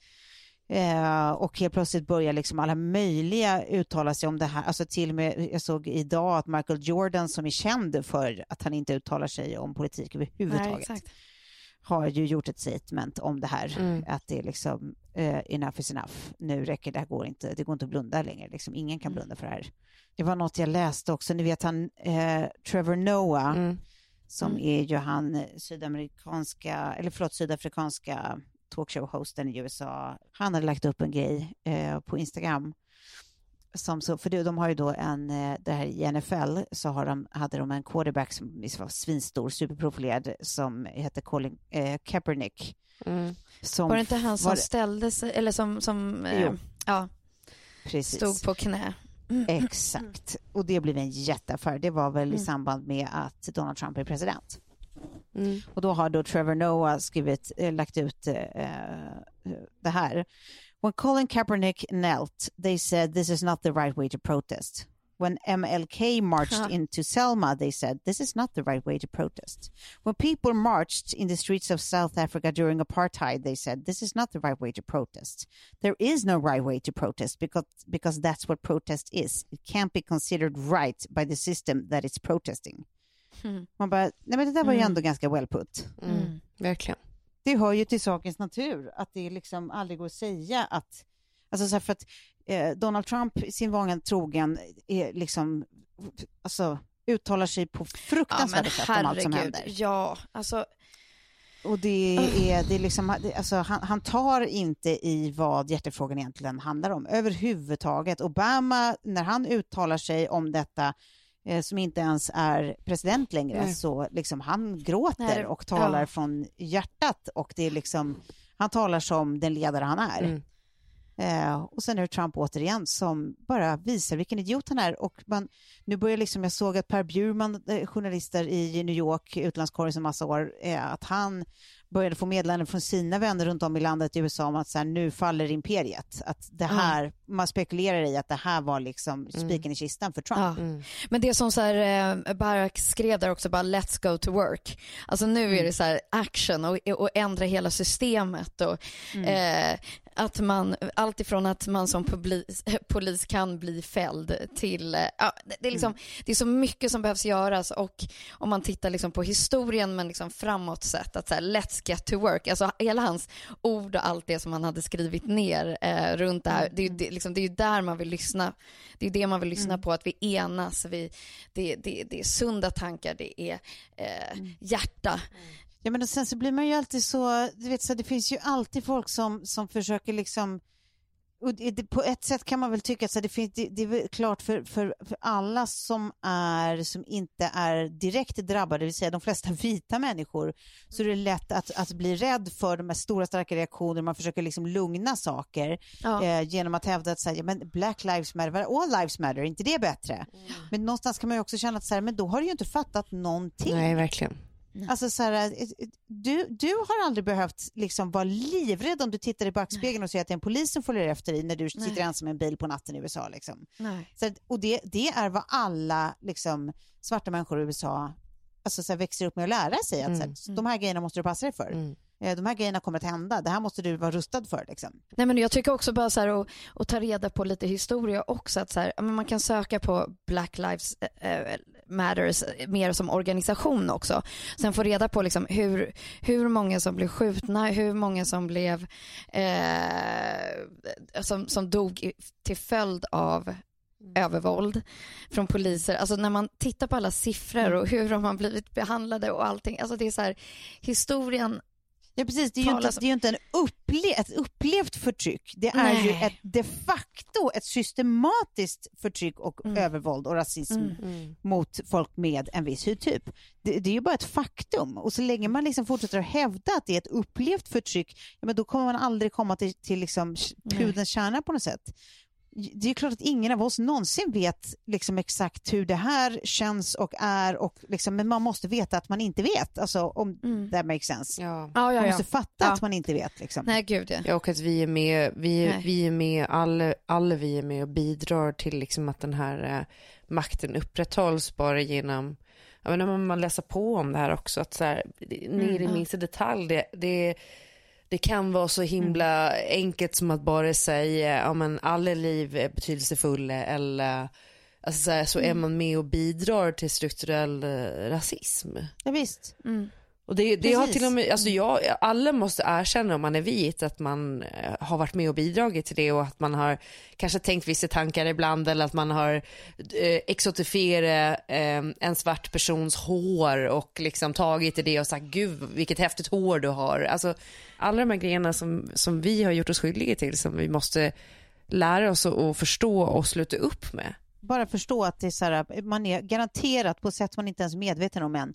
Speaker 1: Eh, och helt plötsligt börjar liksom alla möjliga uttala sig om det här. Alltså till och med, jag såg idag att Michael Jordan som är känd för att han inte uttalar sig om politik
Speaker 2: Nej,
Speaker 1: överhuvudtaget
Speaker 2: exakt.
Speaker 1: har ju gjort ett statement om det här.
Speaker 3: Mm.
Speaker 1: Att det är liksom eh, enough is enough. Nu räcker det, här går inte, det går inte att blunda längre. Liksom, ingen kan blunda för det här. Det var något jag läste också, ni vet han eh, Trevor Noah
Speaker 3: Mm.
Speaker 1: som är ju han sydamerikanska, eller förlåt sydafrikanska talkshow-hosten i USA. Han hade lagt upp en grej eh, på Instagram. Som så, för de har ju då en, eh, det här i NFL så har de, hade de en quarterback som var svinstor, superprofilerad, som hette Colin eh, Kaepernick.
Speaker 3: Mm.
Speaker 1: Som
Speaker 2: Var det inte han som
Speaker 1: var-
Speaker 2: ställde sig, eller som, som eh, ja,
Speaker 1: precis.
Speaker 2: stod på knä?
Speaker 1: Exakt. Och det blev en jätteaffär. Det var väl i
Speaker 2: Mm.
Speaker 1: samband med att Donald Trump är president.
Speaker 3: Mm.
Speaker 1: Och då har då Trevor Noah skrivit, eh, lagt ut eh, det här. When Colin Kaepernick knelt, they said this is not the right way to protest. When MLK marched
Speaker 2: Huh.
Speaker 1: into Selma, they said this is not the right way to protest. When people marched in the streets of South Africa during apartheid, they said this is not the right way to protest. There is no right way to protest because because that's what protest is. It can't be considered right by the system that it's protesting.
Speaker 2: Mm.
Speaker 1: Man bara, nej men det där var ju
Speaker 2: Mm.
Speaker 1: ändå ganska well put.
Speaker 3: Mm. Verkligen.
Speaker 1: Det hör ju till sakens natur att det liksom aldrig går att säga att, alltså så här för att eh, Donald Trump sin vana trogen är liksom, alltså uttalar sig på
Speaker 2: Ja,
Speaker 1: fruktansvärda
Speaker 2: men
Speaker 1: sätt om allt som händer.
Speaker 2: Ja, alltså
Speaker 1: Och det är, det är liksom, alltså, han, han tar inte i vad hjärtefrågan egentligen handlar om överhuvudtaget. Obama, när han uttalar sig om detta, eh, som inte ens är president längre,
Speaker 3: Nej.
Speaker 1: så liksom han gråter
Speaker 2: Nej,
Speaker 1: och talar
Speaker 2: ja.
Speaker 1: från hjärtat och det är liksom, han talar som den ledare han är.
Speaker 3: Mm.
Speaker 1: Eh, och sen är det Trump återigen som bara visar vilken idiot han är. Och man, nu börjar liksom, jag såg att Per Bjurman, eh, journalister i New York, utlandskorre i massa år, eh, att han började få meddelanden från sina vänner runt om i landet i USA om att så här, nu faller imperiet. Att det här, man spekulerar i att det här var liksom spiken i kistan för Trump.
Speaker 2: Ja. Men det som så här, eh, Barack skrev där också, bara let's go to work. Alltså nu är det så här action och, och ändra hela systemet och eh, att man, allt ifrån att man som publis, polis kan bli fälld till, eh, ja, det, är liksom, det är så mycket som behövs göras och om man tittar liksom på historien men liksom framåt sett, att så här, let's get to work, alltså hela hans ord och allt det som han hade skrivit ner eh, runt det här, det är ju det, liksom, det är ju där man vill lyssna, det är det man vill lyssna på, att vi enas, vi, det, det, det är sunda tankar, det är eh, hjärta.
Speaker 1: Ja men och sen så blir man ju alltid så, du vet så det finns ju alltid folk som, som försöker liksom och det, på ett sätt kan man väl tycka att det, finns, det, det är klart för, för, för alla som, är, som inte är direkt drabbade, det vill säga de flesta vita människor, så är det lätt att, att bli rädd för de här stora starka reaktionerna. Man försöker liksom lugna saker
Speaker 2: Ja.
Speaker 1: eh, genom att hävda att så här, ja, men Black lives matter, all lives matter, inte det bättre? Men någonstans kan man ju också känna att så här, men då har du ju inte fattat någonting.
Speaker 3: Nej, verkligen.
Speaker 1: Alltså så här, eh, du, du har aldrig behövt liksom vara livrädd om du tittar i backspegeln och ser att det är en polis som följer efter dig när du sitter ensam i en bil på natten i USA. Liksom.
Speaker 2: Nej.
Speaker 1: Så, att- och det, det är vad alla liksom, svarta människor i USA alltså, så här, växer upp med att lära sig. Att, så här, så de här grejerna måste du passa dig för. Eh, De här grejerna kommer att hända. Det här måste du vara rustad för. Liksom.
Speaker 2: Nej, men jag tycker också bara så här att, att ta reda på lite historia också. Att så här, man kan söka på Black Lives eh, Matters mer som organisation också. Sen få reda på liksom hur, hur många som blev skjutna, hur många som blev eh, som, som dog till följd av övervåld från poliser. Alltså när man tittar på alla siffror och hur de har blivit behandlade och allting. Alltså det är så här, historien
Speaker 1: Ja, precis. Det är ju inte,
Speaker 2: Talas-
Speaker 1: det är inte en upple ett upplevt förtryck. Det är
Speaker 2: Nej.
Speaker 1: ju ett, de facto ett systematiskt förtryck och
Speaker 2: Mm.
Speaker 1: övervåld och rasism mot folk med en viss hudtyp. Det, det är ju bara ett faktum. Och så länge man liksom fortsätter att hävda att det är ett upplevt förtryck, ja, men då kommer man aldrig komma till, till liksom pudelns kärna på något sätt. Det är klart att ingen av oss någonsin vet liksom exakt hur det här känns och är, och liksom, men man måste veta att man inte vet. Alltså om that makes sense.
Speaker 3: Ja.
Speaker 2: Ja,
Speaker 1: Man
Speaker 2: ja,
Speaker 1: måste
Speaker 2: ja.
Speaker 1: fatta
Speaker 2: Ja.
Speaker 1: att man inte vet. Liksom.
Speaker 2: Nej, gud ja.
Speaker 3: Ja, och att vi är med, vi,
Speaker 2: Nej.
Speaker 3: vi är med, alla, alla vi är med och bidrar till liksom att den här eh, makten upprätthålls bara genom, jag menar, man, man läser på om det här också, att så här, ner i minsta detalj, det, det, det kan vara så himla enkelt som att bara säga, ja men alla liv är betydelsefulla eller Alltså så, här, så är man med och bidrar till strukturell eh, rasism.
Speaker 1: Ja, visst.
Speaker 3: Och det, det har till och med, alltså jag, alla måste erkänna om man är vit att man eh, har varit med och bidragit till det och att man har kanske tänkt vissa tankar ibland eller att man har eh, exotifierat eh, en svart persons hår och liksom tagit i det och sagt gud vilket häftigt hår du har. Alltså alla de här grejerna som, som vi har gjort oss skyldiga till som vi måste lära oss att förstå och sluta upp med.
Speaker 1: Bara förstå att det är så här, man är garanterat på ett sätt man inte ens är medveten om än,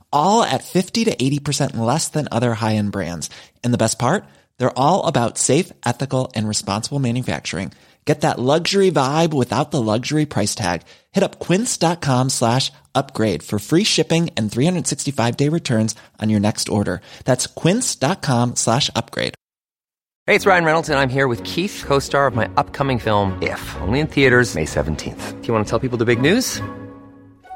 Speaker 4: all at 50 to 80% less than other high-end brands. And the best part? They're all about safe, ethical and responsible manufacturing. Get that luxury vibe without the luxury price tag. Hit up quince.com slash upgrade for free shipping and 365 day returns on your next order. That's quince.com slash upgrade.
Speaker 5: Hey, it's Ryan Reynolds, and I'm here with Keith, co star of my upcoming film, If, only in theaters, May 17th. Do you want to tell people the big news?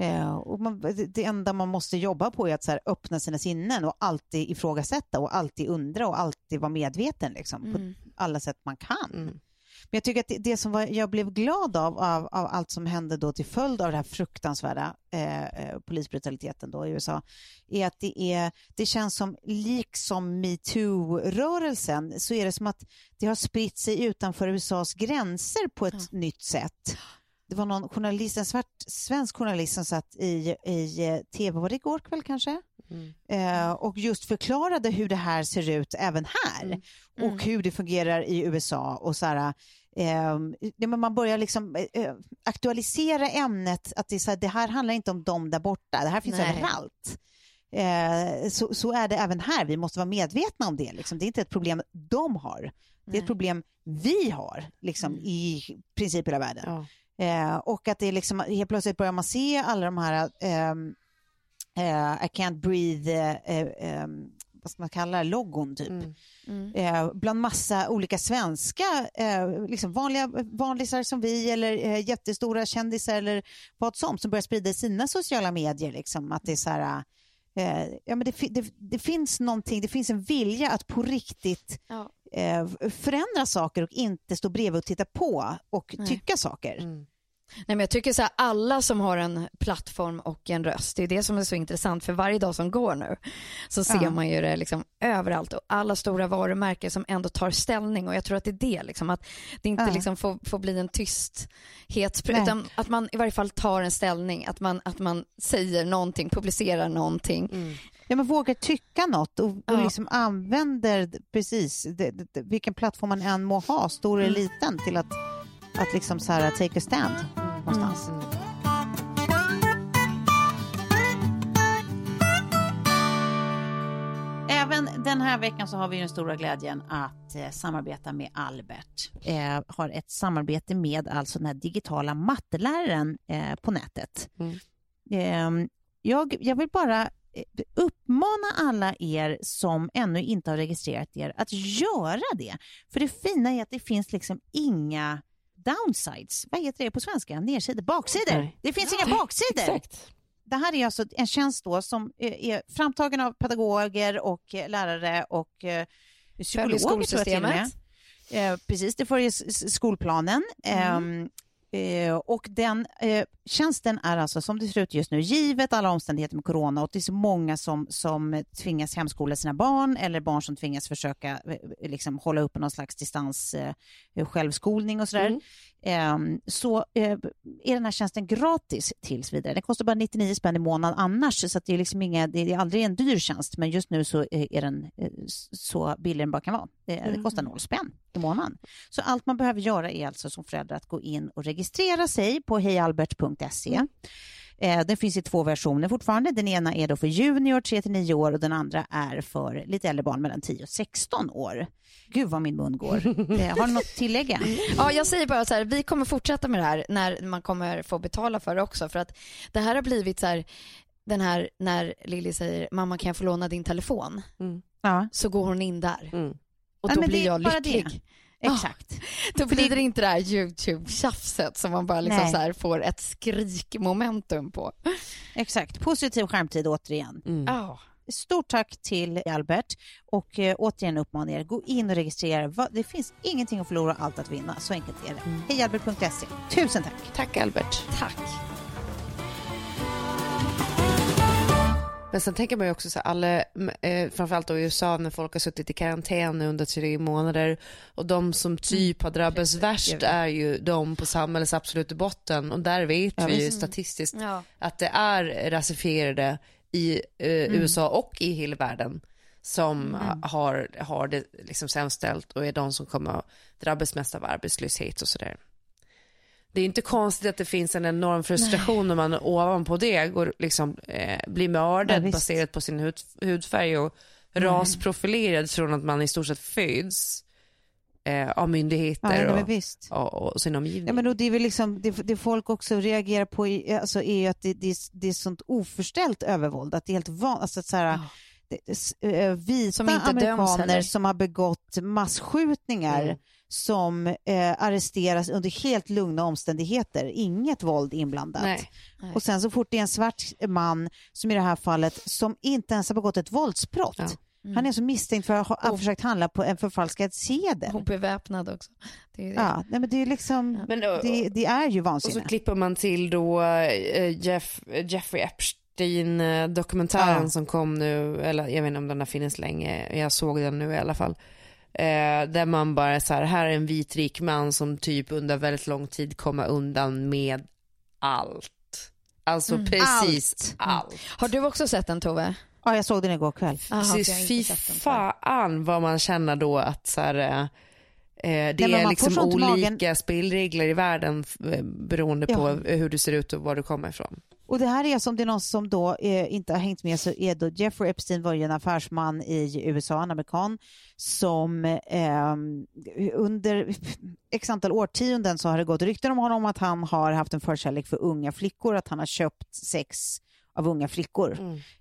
Speaker 1: Eh, och man, det, enda man måste jobba på är att så här, öppna sina sinnen och alltid ifrågasätta och alltid undra och alltid vara medveten liksom,
Speaker 2: Mm.
Speaker 1: på alla sätt man kan.
Speaker 3: Mm.
Speaker 1: Men jag tycker att det, det som var, jag blev glad av, av, av allt som hände då till följd av den här fruktansvärda eh, eh, polisbrutaliteten då i USA, är att det, är, det känns som, liksom metoo-rörelsen, så är det som att det har spritt sig utanför USAs gränser på ett nytt sätt. Det var någon journalist, en svart svensk journalist som satt i, i eh, tv, var det igår kväll kanske?
Speaker 3: Mm.
Speaker 1: Eh, och just förklarade hur det här ser ut även här
Speaker 3: Mm.
Speaker 1: och hur det fungerar i USA och så här, men man börjar liksom eh, eh, aktualisera ämnet att det, så här, det här handlar inte om dem där borta, det här finns
Speaker 2: Nej.
Speaker 1: överallt. Eh, så, så är det även här, vi måste vara medvetna om det. Liksom. Det är inte ett problem de har, det är ett problem vi har liksom, i princip hela världen.
Speaker 3: Ja.
Speaker 1: Eh, och att det är liksom, helt plötsligt börjar man se alla de här ehm, eh, I can't breathe, eh, eh, vad ska man kalla det, logon typ.
Speaker 3: Mm.
Speaker 1: Eh, bland massa olika svenska, eh, liksom vanliga vanlisar som vi eller eh, jättestora kändisar eller vad som, som börjar sprida i sina sociala medier. Liksom, att det är så här, eh, ja, men det, det, det finns någonting, det finns en vilja att på riktigt
Speaker 2: Ja.
Speaker 1: Eh, förändra saker och inte stå bredvid och titta på och
Speaker 2: Nej.
Speaker 1: tycka saker.
Speaker 3: Mm.
Speaker 2: Nej, men jag tycker så här, alla som har en plattform och en röst, det är det som är så intressant för varje dag som går nu så ser
Speaker 1: Ja.
Speaker 2: man ju det liksom överallt och alla stora varumärken som ändå tar ställning och jag tror att det är det liksom att det inte
Speaker 1: Ja.
Speaker 2: liksom får, får bli en tysthet
Speaker 1: Nej.
Speaker 2: utan att man i varje fall tar en ställning, att man, att man säger någonting, publicerar någonting.
Speaker 3: Mm.
Speaker 1: Ja, men vågar tycka något och, och
Speaker 2: Ja.
Speaker 1: liksom använder precis det, det, det, vilken plattform man än må ha, stor eller liten, till att, att liksom så här, take a stand någonstans. Även den här veckan så har vi den stora glädjen att eh, samarbeta med Albert. Eh, har ett samarbete med alltså den här digitala matteläraren eh, på nätet.
Speaker 3: Mm.
Speaker 1: Eh, jag, jag vill bara uppmana alla er som ännu inte har registrerat er att göra det. För det fina är att det finns liksom inga downsides. Vad heter det på svenska? Nedsidor? Baksidor?
Speaker 3: Nej.
Speaker 1: Det finns inga baksidor.
Speaker 3: Exakt.
Speaker 1: Det här är alltså en tjänst då som eh, är framtagen av pedagoger och eh, lärare och eh, psykologer tror jag till och med. Eh, precis, det följer skolplanen. Ehm, eh, Eh, och den eh, tjänsten är alltså som det ser ut just nu, givet alla omständigheter med corona och det är så många som, som tvingas hemskola sina barn eller barn som tvingas försöka eh, liksom, hålla upp någon slags distans eh, självskolning och sådär.
Speaker 3: Mm. Mm.
Speaker 1: Ehm, så eh, är den här tjänsten gratis tills vidare. Den kostar bara 99 spänn i månaden annars, så det, är liksom inga, det är aldrig en dyr tjänst, men just nu så eh, är den eh, så billig den bara kan vara. Det kostar noll spänn i månaden. Så allt man behöver göra är alltså som förälder att gå in och registrera sig på hejalbert.se. Eh, Den finns i två versioner fortfarande. Den ena är då för junior 3-9 år och den andra är för lite äldre barn mellan 10 och 16 år. Gud vad min mun går. Eh, Har du något tillägga?
Speaker 2: Ja, jag säger bara så här, vi kommer fortsätta med det här när man kommer få betala för det också för att det här har blivit så här, den här när Lilly säger mamma kan jag få låna din telefon
Speaker 3: Mm.
Speaker 1: Ja,
Speaker 2: så går hon in där
Speaker 3: Mm.
Speaker 2: och
Speaker 1: Ja,
Speaker 2: då
Speaker 1: men
Speaker 2: blir
Speaker 1: det är
Speaker 2: jag
Speaker 1: bara
Speaker 2: lycklig.
Speaker 1: Det. exakt.
Speaker 2: Då blir det inte det här YouTube-tjafset som man bara liksom så här får ett skrikmomentum på.
Speaker 1: Exakt. Positiv skärmtid återigen.
Speaker 3: Mm.
Speaker 2: Ja.
Speaker 1: Stort tack till Albert och eh, återigen uppmanar er, gå in och registrera. Va- Det finns ingenting att förlora, allt att vinna. Så enkelt är det.
Speaker 3: Mm.
Speaker 1: Hejalbert.se. Tusen tack.
Speaker 3: Tack Albert.
Speaker 2: Tack.
Speaker 3: Men sen tänker man ju också så här, alla, eh, framförallt då i USA när folk har suttit i karantän nu under tre månader och de som typ har drabbats värst är ju de på samhällets absoluta botten. Och där vet
Speaker 1: Ja,
Speaker 3: vi ju statistiskt
Speaker 2: Ja.
Speaker 3: att det är rasifierade i eh, USA och i hela världen som ha- har, har det liksom sämst ställt och är de som kommer att drabbas mest av arbetslöshet och sådär. Det är inte konstigt att det finns en enorm frustration när man ovanpå det går, liksom, eh, blir mördad
Speaker 1: Ja,
Speaker 3: baserat på sin hud, hudfärg och rasprofilerad från att man i stort sett föds eh, av myndigheter
Speaker 1: Ja, nej,
Speaker 3: och,
Speaker 1: visst.
Speaker 3: och, och sin omgivning.
Speaker 1: Ja, men då det, är väl liksom, det, det folk också reagerar på i- alltså, är att det, det, är- det är sånt oförställt övervåld. Att det är helt vanligt. Alltså, så här, vita
Speaker 2: Som
Speaker 1: amerikaner som har begått massskjutningar
Speaker 3: Mm.
Speaker 1: som eh, arresteras under helt lugna omständigheter. Inget våld inblandat.
Speaker 3: Nej.
Speaker 1: Och sen så fort det är en svart man, som i det här fallet, som inte ens har begått ett våldsbrott.
Speaker 3: Ja.
Speaker 1: Han är så misstänkt för att ha
Speaker 2: Och-
Speaker 1: försökt handla på en förfalskad sedel.
Speaker 2: Och beväpnad också. Det är ju det.
Speaker 1: Ja, nej, men det är liksom,
Speaker 3: Men, och-
Speaker 1: det, det är ju
Speaker 3: Och så
Speaker 1: vansinne.
Speaker 3: klipper man till då eh, Jeff, Jeffrey Epstein-dokumentären
Speaker 1: Ja.
Speaker 3: som kom nu, eller jag vet inte om den har funnits länge, jag såg den nu i alla fall. Eh, där man bara så här, här är en vit rik man som typ under väldigt lång tid kommer undan med allt. Alltså precis allt.
Speaker 2: Har du också sett den Tove?
Speaker 1: Ja, jag såg den igår kväll.
Speaker 2: Aha,
Speaker 3: Precis, fy fan vad man känner då att så här, eh, det
Speaker 1: men man
Speaker 3: är liksom olika
Speaker 1: magen.
Speaker 3: spelregler i världen eh, beroende på
Speaker 1: Ja.
Speaker 3: hur du ser ut och var du kommer ifrån.
Speaker 1: Och det här är som det är någon som då eh, inte har hängt med så är då Jeffrey Epstein var ju en affärsman i USA, en amerikan, som eh, under x antal årtionden så har det gått rykten om honom att han har haft en förkärlek för unga flickor, att han har köpt sex av unga flickor.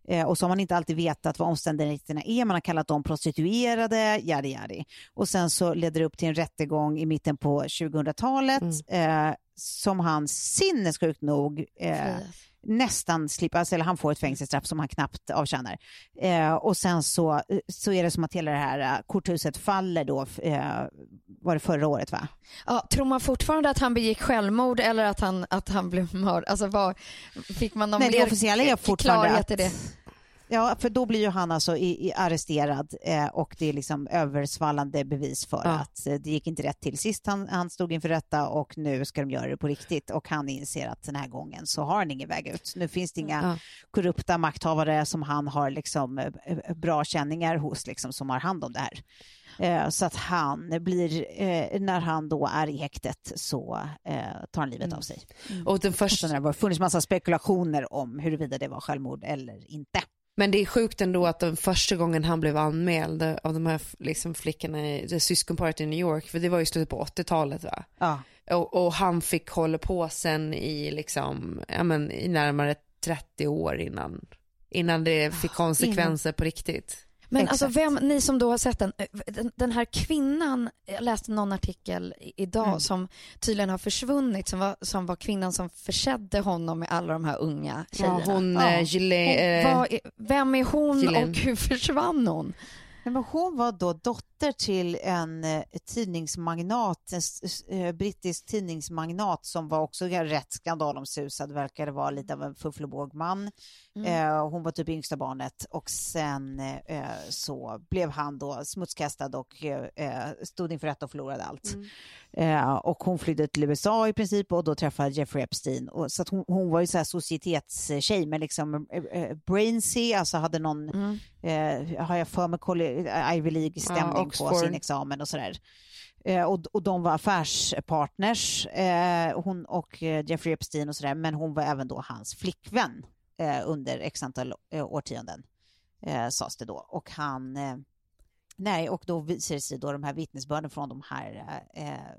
Speaker 1: Eh, och så har man inte alltid vetat vad omständigheterna är. Man har kallat dem prostituerade, yadi yadi. Och sen så leder det upp till en rättegång i mitten på 2000-talet eh, som han sinnessjukt nog eh, nästan slipper, alltså, eller han får ett fängelsestraff som han knappt avtjänar. Eh, och sen så, så är det som att hela det här eh, korthuset faller då, eh, var det förra året va?
Speaker 2: Ja, tror man fortfarande att han begick självmord eller att han, att han blev mördad? Alltså fick man någon
Speaker 1: Nej, det officiella är fortfarande att,
Speaker 2: det?
Speaker 1: Ja, för då blir ju han alltså i, i arresterad eh, och det är liksom översvallande bevis för
Speaker 3: Ja.
Speaker 1: att eh, det gick inte rätt till sist han, han stod inför rätta och nu ska de göra det på riktigt och han inser att den här gången så har han ingen väg ut. Nu finns det inga
Speaker 3: Ja.
Speaker 1: korrupta makthavare som han har liksom eh, eh, bra känningar hos liksom som har hand om det här. Så att han blir, när han då är i häktet så tar han livet av sig.
Speaker 3: Och den
Speaker 1: Och
Speaker 3: första,
Speaker 1: sen har det funnits massa spekulationer om huruvida det var självmord eller inte.
Speaker 3: Men det är sjukt ändå att den första gången han blev anmäld av de här liksom flickorna i syskonparet i New York, för det var ju slutet på 80-talet va?
Speaker 1: Ja.
Speaker 3: Och, och han fick hålla på sen i liksom, ja men i närmare 30 år innan, innan det fick konsekvenser på riktigt.
Speaker 2: Men
Speaker 1: Exakt.
Speaker 2: alltså vem, ni som då har sett den, eh, den, den här kvinnan, jag läste någon artikel idag
Speaker 1: Mm.
Speaker 2: som tydligen har försvunnit, som var, som var kvinnan som försedde honom med alla de här unga tjejerna.
Speaker 3: Ja, hon,
Speaker 1: Ja.
Speaker 3: eh, Gillet,
Speaker 2: Hon,
Speaker 3: eh,
Speaker 2: vad är- vem är hon
Speaker 3: Gillian.
Speaker 2: och hur försvann hon?
Speaker 1: Men hon var då dotter till en eh, tidningsmagnat, en eh, brittisk tidningsmagnat som var också rätt skandalomsusad, verkade vara lite av en fufflebågman. Eh, hon var typ yngsta barnet och sen eh, så blev han då smutskastad och eh, stod inför rätta och förlorade allt. Eh, och hon flydde till USA i princip och då träffade Jeffrey Epstein. Och, så hon, hon var ju så här societetstjej men liksom brainsy, alltså hade någon, eh, har jag för mig, Ivy League-stämning
Speaker 3: Ja,
Speaker 1: på sin examen och sådär. Eh, och, och de var affärspartners, eh, hon och Jeffrey Epstein och sådär, men hon var även då hans flickvän Eh, under x antal eh, årtionden, eh, sades det då. Och han, eh, nej, och då visar det sig då de här vittnesbörden från de här eh, eh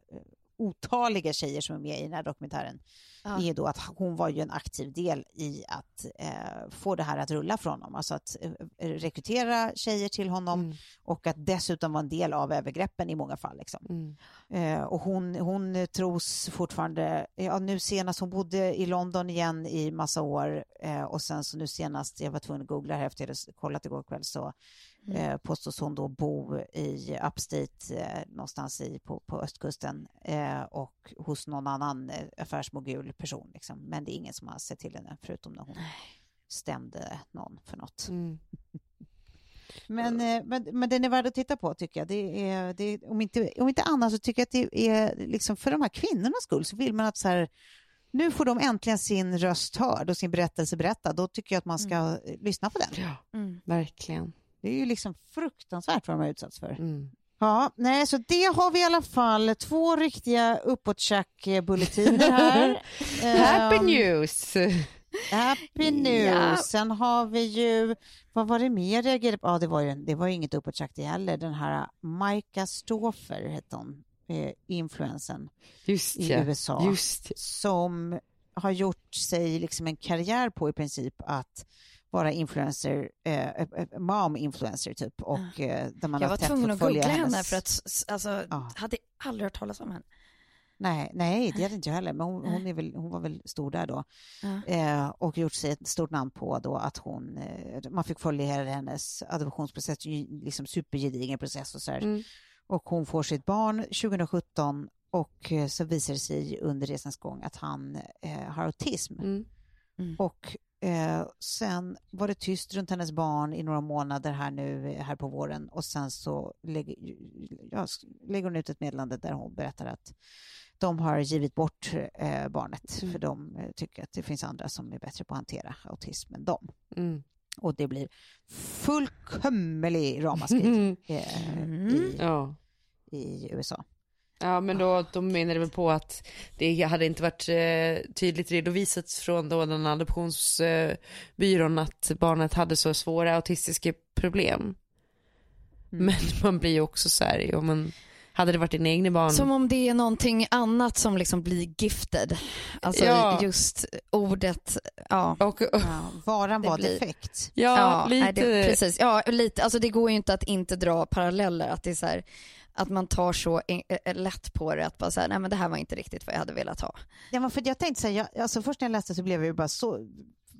Speaker 1: otaliga tjejer som är med i den här dokumentären,
Speaker 2: Ja.
Speaker 1: är då att hon var ju en aktiv del i att eh, få det här att rulla från honom, alltså att eh, rekrytera tjejer till honom
Speaker 3: Mm.
Speaker 1: och att dessutom vara en del av övergreppen i många fall. Liksom.
Speaker 3: Mm.
Speaker 1: Eh, och hon, hon eh, tros fortfarande, ja, nu senast, hon bodde i London igen i massa år eh, och sen så nu senast, jag var tvungen att googla här efter jag hade kollat igår kväll, så eh, påstås hon då bo i upstate eh, någonstans i, på, på östkusten eh, och hos någon annan eh, affärsmogul person. Liksom. Men det är ingen som har sett till henne förutom när hon stämde någon för något.
Speaker 3: Mm.
Speaker 1: Men, men, men den är värd att titta på tycker jag. Det är, det är, om, inte, om inte annat så tycker jag att det är liksom för de här kvinnornas skull så vill man att så här, nu får de äntligen sin röst hörd och sin berättelse berättad. Då tycker jag att man ska eh, lyssna på den.
Speaker 3: Ja,
Speaker 2: Mm.
Speaker 3: verkligen.
Speaker 1: Det är ju liksom fruktansvärt vad de har utsatts för.
Speaker 3: Mm.
Speaker 1: Ja, nej, så det har vi i alla fall två riktiga uppåttjack-bulletiner här.
Speaker 3: Happy
Speaker 1: Ehm,
Speaker 3: news!
Speaker 1: Happy news.
Speaker 2: Ja.
Speaker 1: Sen har vi ju, vad var det mer jag reagerade på? Ja, det var ju, det var ju inget uppåttjack det heller. Den här Maika Stoffer hette hon, eh, influensen
Speaker 3: Just
Speaker 1: i
Speaker 3: ja.
Speaker 1: USA.
Speaker 3: Just
Speaker 1: som har gjort sig liksom en karriär på i princip att vara influencer, eh, eh, mom-influencer typ. Och, eh, där man
Speaker 2: Jag
Speaker 1: har
Speaker 2: var tvungen att googla henne för att alltså,
Speaker 1: Ja.
Speaker 2: hade aldrig hört talas om henne.
Speaker 1: Nej, nej, det hade inte jag heller, men hon, hon, är väl, hon var väl stor där då.
Speaker 2: Ja.
Speaker 1: Eh, och gjort sig ett stort namn på då att hon, eh, man fick följa hela hennes adoptionsprocess, liksom supergedigen process och så här.
Speaker 3: Mm.
Speaker 1: Och hon får sitt barn 2017 och eh, så visar det sig under resans gång att han eh, har autism.
Speaker 3: Mm.
Speaker 1: Och eh, sen var det tyst runt hennes barn i några månader här nu eh, här på våren och sen så lägger, ja, lägger hon ut ett meddelande där hon berättar att de har givit bort eh, barnet
Speaker 3: Mm.
Speaker 1: för de eh, tycker att det finns andra som är bättre på att hantera autism än dem.
Speaker 3: Mm.
Speaker 1: Och det blir fullkomlig ramaskri eh,
Speaker 2: Mm.
Speaker 1: i,
Speaker 3: Ja.
Speaker 1: i USA.
Speaker 3: Ja men då, de menade väl på att det hade inte varit eh, tydligt redovisat från då den adoptionsbyrån att barnet hade så svåra autistiska problem.
Speaker 1: Mm.
Speaker 3: Men man blir ju också så här, ja, men hade det varit din egna barn.
Speaker 2: Som om det är någonting annat som liksom blir gifted. Alltså
Speaker 3: Ja.
Speaker 2: just ordet, ja.
Speaker 3: och,
Speaker 1: Ja, varan var
Speaker 2: blir-
Speaker 1: defekt.
Speaker 3: ja, lite.
Speaker 2: nej, det, precis. Ja, lite. Alltså det går ju inte att inte dra paralleller. Att det är så här, att man tar så en- eh, lätt på det att bara säga nej men det här var inte riktigt vad jag hade velat ha.
Speaker 1: Ja, men för jag tänkte säga, jag, alltså först när jag läste så blev jag ju bara så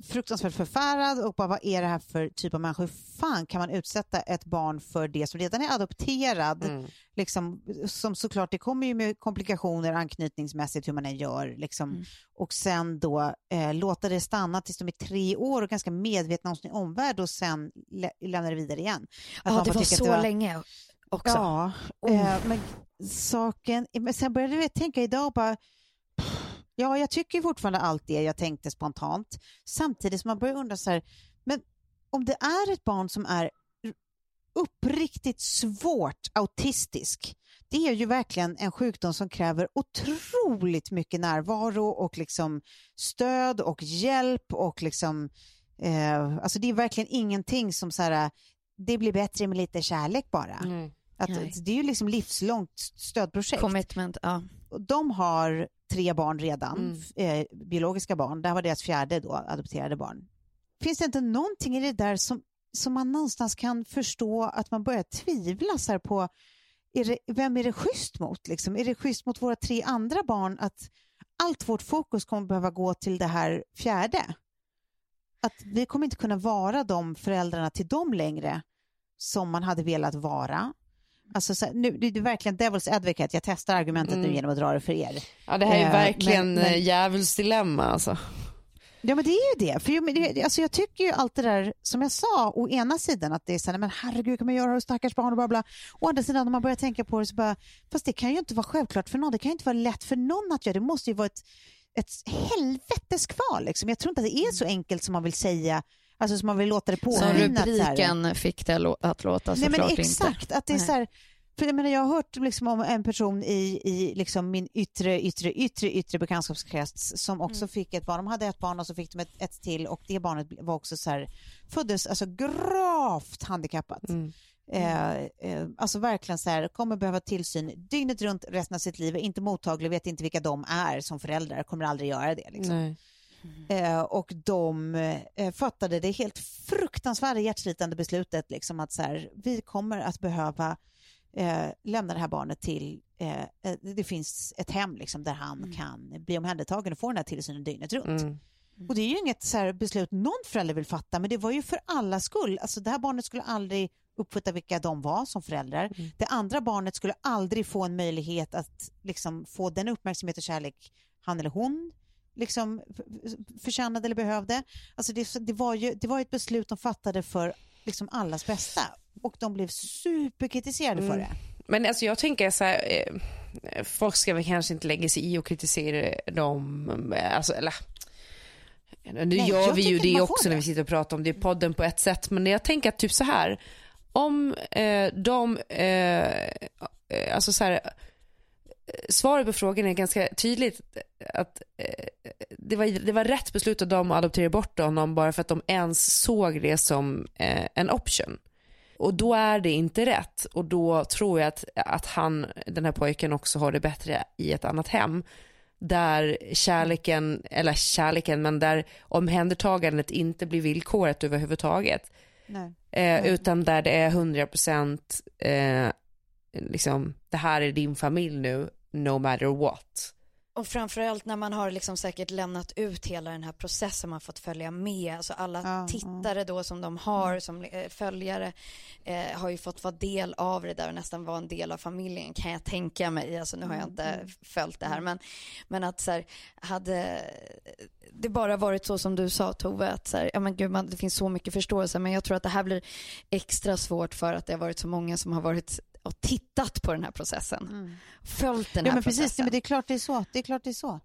Speaker 1: fruktansvärt förfärad och bara vad är det här för typ av människor? Hur fan kan man utsätta ett barn för det som redan är adopterad?
Speaker 3: Mm.
Speaker 1: Liksom, som såklart, det kommer ju med komplikationer anknytningsmässigt hur man än gör. Liksom.
Speaker 2: Mm.
Speaker 1: Och sen då eh, låta det stanna tills de är tre år och ganska medvetna om sin omvärld och sen lä- lämna det vidare igen. Att
Speaker 2: Ja det var så
Speaker 1: det var-
Speaker 2: länge också.
Speaker 1: Ja,
Speaker 2: Oh.
Speaker 1: eh, men saken, men sen började jag tänka idag bara, ja jag tycker fortfarande allt det jag tänkte spontant, samtidigt som man börjar undra så här, men om det är ett barn som är uppriktigt svårt autistisk, det är ju verkligen en sjukdom som kräver otroligt mycket närvaro och liksom stöd och hjälp och liksom, eh, alltså det är verkligen ingenting som så här, det blir bättre med lite kärlek bara.
Speaker 3: Mm.
Speaker 1: Att,
Speaker 2: Nej.
Speaker 1: det är ju liksom livslångt stödprojekt.
Speaker 2: Commitment, ja.
Speaker 1: De har tre barn redan,
Speaker 3: Mm.
Speaker 1: eh, biologiska barn. Det här var deras fjärde då, adopterade barn. Finns det inte någonting i det där som, som man någonstans kan förstå att man börjar tvivla så här på är det, vem är det schysst mot? Liksom? Är det schysst mot våra tre andra barn att allt vårt fokus kommer behöva gå till det här fjärde? Att vi kommer inte kunna vara de föräldrarna till dem längre som man hade velat vara. Alltså så nu, det är verkligen devil's advocate, jag testar argumentet nu
Speaker 3: Mm.
Speaker 1: genom att dra det för er.
Speaker 3: Ja det här är ju
Speaker 1: Eh,
Speaker 3: verkligen
Speaker 1: men- men-
Speaker 3: djävulsdilemma alltså.
Speaker 1: Ja men det är ju det. För ju- alltså jag tycker ju allt det där som jag sa, å ena sidan att det är så här, men herregud kan man göra det stackars barn och bla bla. Å andra sidan när man börjar tänka på det så bara, fast det kan ju inte vara självklart för någon. Det kan ju inte vara lätt för någon att göra. Det måste ju vara ett, ett helvetes kval liksom. Jag tror inte att det är så enkelt som man vill säga, alltså som man vill låta det
Speaker 2: Som
Speaker 1: påminna. att så här-
Speaker 2: rubriken fick det att låta
Speaker 1: Nej men
Speaker 2: såklart inte.
Speaker 1: exakt, att det är så här, för jag, menar, jag har hört liksom om en person i, i liksom min yttre, yttre, yttre, yttre bekantskapskrets som också fick ett barn. De hade ett barn och så fick de ett, ett till och det barnet var också så här, föddes alltså gravt handikappat.
Speaker 3: Mm.
Speaker 1: Eh, eh, alltså verkligen så här, kommer behöva tillsyn dygnet runt resten av sitt liv, är inte mottaglig, vet inte vilka de är som föräldrar, kommer aldrig göra det. Liksom. Eh, och de eh, fattade det helt fruktansvärda hjärtslitande beslutet liksom att så här, vi kommer att behöva eh, lämna det här barnet till, eh, eh, det finns ett hem liksom, där han kan bli omhändertagen och få den här tillsynen dygnet runt.
Speaker 3: Mm.
Speaker 1: Och det är ju inget så beslut någon förälder vill fatta, men det var ju för alla skull. Alltså det här barnet skulle aldrig uppfatta vilka de var som föräldrar. Det andra barnet skulle aldrig få en möjlighet att liksom, få den uppmärksamhet och kärlek han eller hon liksom, förtjänade eller behövde. Alltså det, det, var ju, det var ett beslut de fattade för liksom, allas bästa och de blev superkritiserade för
Speaker 3: Mm.
Speaker 1: det.
Speaker 3: Men alltså jag tänker så här, eh, folk ska väl kanske inte lägga sig i och kritisera dem, eh, alltså eller nu
Speaker 1: Nej,
Speaker 3: gör vi ju det också när
Speaker 1: det.
Speaker 3: vi sitter och pratar om det i podden på ett sätt, men jag tänker att typ så här, om eh, de, eh, eh, alltså så här, svaret på frågan är ganska tydligt att eh, det, var, det var rätt beslut av dem att adoptera bort honom bara för att de ens såg det som eh, en option. Och då är det inte rätt och då tror jag att, att han, den här pojken också har det bättre i ett annat hem där kärleken, eller kärleken, men där omhändertagandet inte blir villkoret överhuvudtaget.
Speaker 1: Nej.
Speaker 3: Eh, utan där det är 100% eh, liksom, det här är din familj nu, no matter what.
Speaker 2: Och framförallt när man har liksom säkert lämnat ut hela den här processen, man fått följa med, alltså alla
Speaker 1: Ja,
Speaker 2: tittare då som de har som eh, följare eh, har ju fått vara del av det där och nästan vara en del av familjen kan jag tänka mig, alltså nu har jag inte följt det här men, men att så här, hade det bara varit så som du sa Tove, att så här, ja men gud man, det finns så mycket förståelse men jag tror att det här blir extra svårt för att det har varit så många som har varit och tittat på den här processen. Följt den här
Speaker 1: Ja, men
Speaker 2: processen.
Speaker 1: precis. Men det är klart det är så. Det är klart det är så.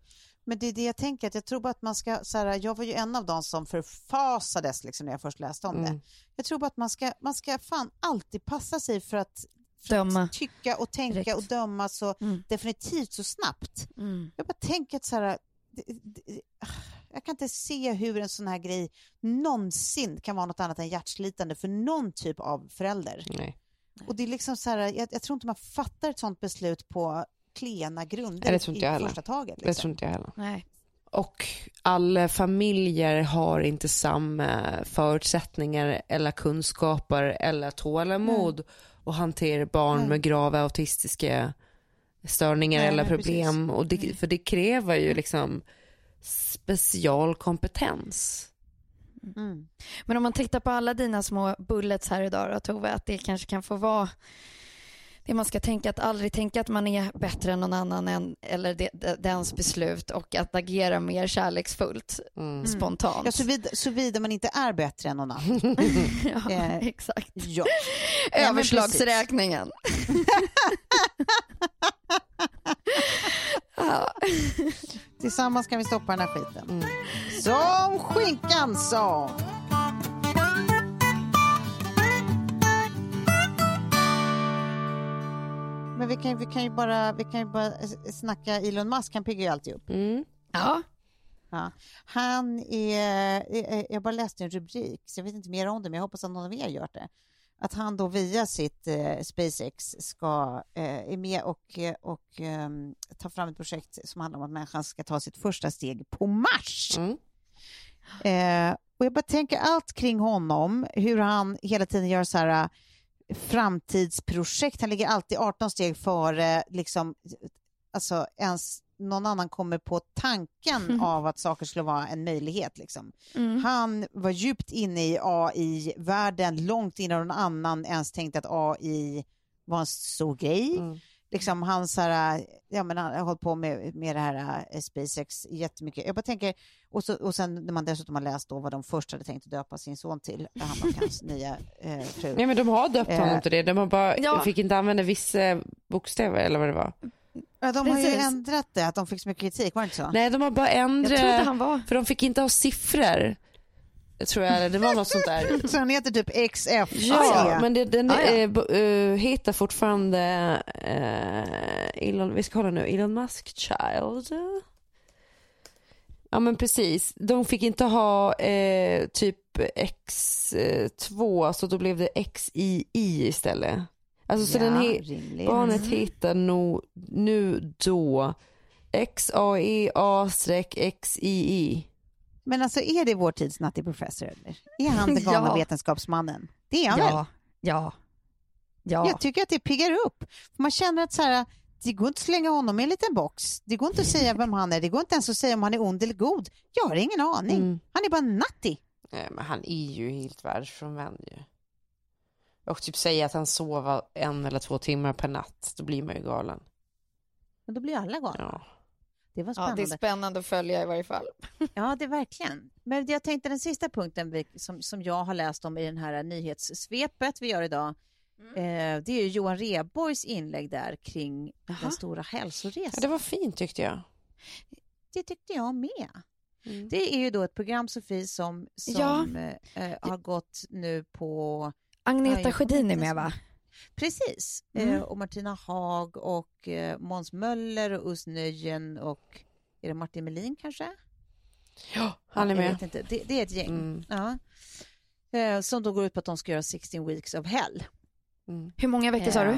Speaker 1: Men det är det jag tänker, att jag tror bara att man ska, så här, jag var ju en av dem som förfasades liksom när jag först läste om det. Jag tror bara att man ska, man ska fan alltid passa sig för att, för att tycka och tänka
Speaker 2: Direkt.
Speaker 1: och döma så
Speaker 2: Mm.
Speaker 1: definitivt så snabbt.
Speaker 2: Mm.
Speaker 1: Jag bara tänker att så här, det, det, jag kan inte se hur en sån här grej någonsin kan vara något annat än hjärtslitande för någon typ av förälder.
Speaker 3: Nej.
Speaker 1: Och det är liksom så här, jag, jag tror inte man fattar ett sånt beslut på klena grunder
Speaker 3: Nej, det tror inte jag
Speaker 1: i
Speaker 3: heller.
Speaker 1: första taget.
Speaker 3: Det
Speaker 1: Liksom.
Speaker 3: tror inte jag heller.
Speaker 2: Nej.
Speaker 3: Och alla familjer har inte samma förutsättningar eller kunskaper eller tålamod att hantera barn
Speaker 1: Nej.
Speaker 3: med grava autistiska störningar
Speaker 1: Nej,
Speaker 3: eller problem. Och det, för det kräver ju liksom specialkompetens.
Speaker 1: Mm.
Speaker 2: Men om man tittar på alla dina små bullets här idag då Tove, att det kanske kan få vara det man ska tänka, att aldrig tänka att man är bättre än någon annan än, eller det, det, dens beslut och att agera mer kärleksfullt,
Speaker 3: Mm.
Speaker 2: spontant.
Speaker 1: Ja, såvida, såvida man inte är bättre än någon annan.
Speaker 2: ja,
Speaker 1: eh,
Speaker 2: exakt.
Speaker 1: Ja.
Speaker 2: Överslagsräkningen. ja.
Speaker 1: Tillsammans kan vi stoppa den här skiten. Som skinkan sa. Men vi kan, vi kan ju bara, vi kan ju bara snacka Elon Musk, han piggar ju alltid upp.
Speaker 3: Mm.
Speaker 2: ja.
Speaker 1: Ja. Han är, jag bara läste en rubrik, så jag vet inte mer om det, men jag hoppas att någon av er gjort det. Att han då via sitt eh, SpaceX ska, eh, är med och, eh, och eh, ta fram ett projekt som handlar om att människan ska ta sitt första steg på Mars.
Speaker 3: Mm.
Speaker 1: Eh, och jag bara tänker allt kring honom, hur han hela tiden gör så här eh, framtidsprojekt. Han ligger alltid 18 steg före liksom, alltså ens någon annan kommer på tanken av att saker skulle vara en möjlighet. Liksom.
Speaker 2: Mm.
Speaker 1: Han var djupt inne i AI-världen långt innan någon annan ens tänkte att AI var en stor grej.
Speaker 3: Mm.
Speaker 1: Liksom han, så här, ja, men han har hållit på med, med det här eh, SpaceX jättemycket. Jag bara tänker, och, så, och sen när man dessutom har läst då vad de först hade tänkt att döpa sin son till, han och hans nya eh, fru.
Speaker 3: Nej men de har döpt
Speaker 1: Eh.
Speaker 3: honom till det. De har bara,
Speaker 2: Ja.
Speaker 3: fick inte använda vissa bokstäver eller vad det var.
Speaker 1: Ja, de har ju
Speaker 2: Precis.
Speaker 1: ändrat det, att de fick så mycket kritik, var det inte så?
Speaker 3: Nej de har bara ändrat,
Speaker 2: han var...
Speaker 3: för de fick inte ha siffror. Tror jag, det var något sånt där.
Speaker 1: Så han heter typ XF.
Speaker 3: Ja, men det, den
Speaker 2: Ah, ja.
Speaker 3: eh, heter fortfarande eh, Elon, vi ska kolla nu, Elon Musk Child. Ja men precis, de fick inte ha eh, typ X2 så då blev det XII istället. Alltså så
Speaker 1: ja,
Speaker 3: den
Speaker 1: rimligt.
Speaker 3: barnet heter nog nu då XAEA-XII.
Speaker 1: Men alltså är det vår tids Nutty Professor eller? Är han den galna
Speaker 2: Ja.
Speaker 1: vetenskapsmannen? Det är han väl?
Speaker 2: Ja, ja, ja.
Speaker 1: Jag tycker att det piggar upp. Man känner att så här, det går inte att slänga honom i en liten box. Det går inte att säga vem han är. Det går inte ens att säga om han är ond eller god. Jag har ingen aning.
Speaker 3: Mm.
Speaker 1: Han är bara nutty.
Speaker 3: Nej, men han är ju helt världsfrånvänd ju. Och typ säga att han sover en eller två timmar per natt, då blir man ju galen.
Speaker 1: Men då blir alla galna.
Speaker 3: Ja.
Speaker 1: Det var
Speaker 2: ja,
Speaker 1: spännande.
Speaker 2: det är spännande att följa i varje fall.
Speaker 1: Ja, det är verkligen. Men jag tänkte den sista punkten vi, som, som jag har läst om i den här nyhetssvepet vi gör idag. Eh, det är ju Johan Rheborgs inlägg där kring den stora hälsoresan.
Speaker 3: ja, det var fint tyckte jag.
Speaker 1: Det tyckte jag med.
Speaker 3: Mm.
Speaker 1: Det är ju då ett program, Sofie, som, som
Speaker 2: Ja.
Speaker 1: eh, eh, har gått nu på
Speaker 2: Agneta
Speaker 1: kommer
Speaker 2: Sjödin är med va?
Speaker 1: Precis.
Speaker 2: Mm.
Speaker 1: Eh, och Martina Haag och eh, Måns Möller och Us Nöjen och är det Martin Melin kanske?
Speaker 3: Ja, han är
Speaker 1: Jag
Speaker 3: med.
Speaker 1: vet inte. Det, det är ett gäng.
Speaker 3: Mm.
Speaker 1: Ja. Eh, som då går ut på att de ska göra 16 weeks of hell.
Speaker 3: Mm.
Speaker 2: Hur många veckor sa
Speaker 1: Eh,
Speaker 2: du?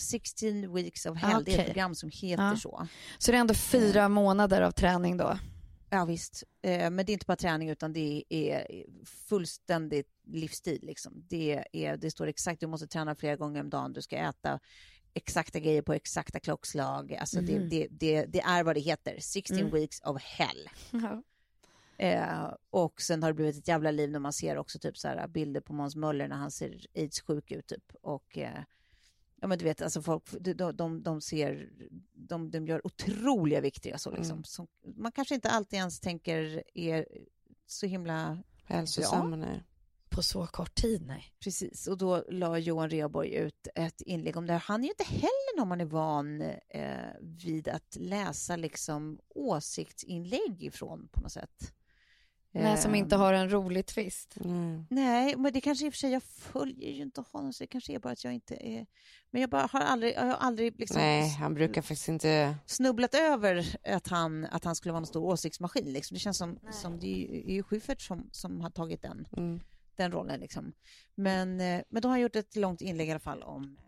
Speaker 1: 16 weeks of hell, det är ett program som heter
Speaker 2: Ja.
Speaker 1: så.
Speaker 2: Så det är ändå fyra månader av träning då?
Speaker 1: Ja visst, eh, men det är inte bara träning utan det är fullständigt livsstil. Liksom. Det, är, det står exakt, du måste träna flera gånger om dagen, du ska äta exakta grejer på exakta klockslag. Alltså det,
Speaker 2: Mhm.
Speaker 1: det, det, det är vad det heter, 16
Speaker 2: Mm.
Speaker 1: weeks of hell.
Speaker 2: Ja.
Speaker 1: Eh, och sen har det blivit ett jävla liv när man ser också typ så här bilder på Måns Möller när han ser aids-sjuk ut typ. Och eh, ja men du vet, alltså folk, de, de, de, ser, de, de gör otroliga viktiga så liksom.
Speaker 3: Mm.
Speaker 1: Som man kanske inte alltid ens tänker är så himla
Speaker 3: Hälsosamma, nej.
Speaker 2: På så kort tid, nej.
Speaker 1: Precis, och då la Johan Rheborg ut ett inlägg om det. Han är ju inte heller någon man är van eh, vid att läsa liksom åsiktsinlägg ifrån på något sätt.
Speaker 2: Nej, som inte har en rolig twist.
Speaker 3: nej.
Speaker 1: Nej, men det kanske i och för sig, jag följer ju inte honom så det kanske är bara att jag inte är... Men jag bara har aldrig, jag har aldrig liksom
Speaker 3: Nej, han brukar faktiskt inte...
Speaker 1: snubblat över att han, att han skulle vara en stor åsiktsmaskin. Liksom. Det känns som, som det är ju- är ju Schyffert som, som har tagit den,
Speaker 3: Mm.
Speaker 1: Den rollen. Liksom. Men, eh, men då har han gjort ett långt inlägg i alla fall om,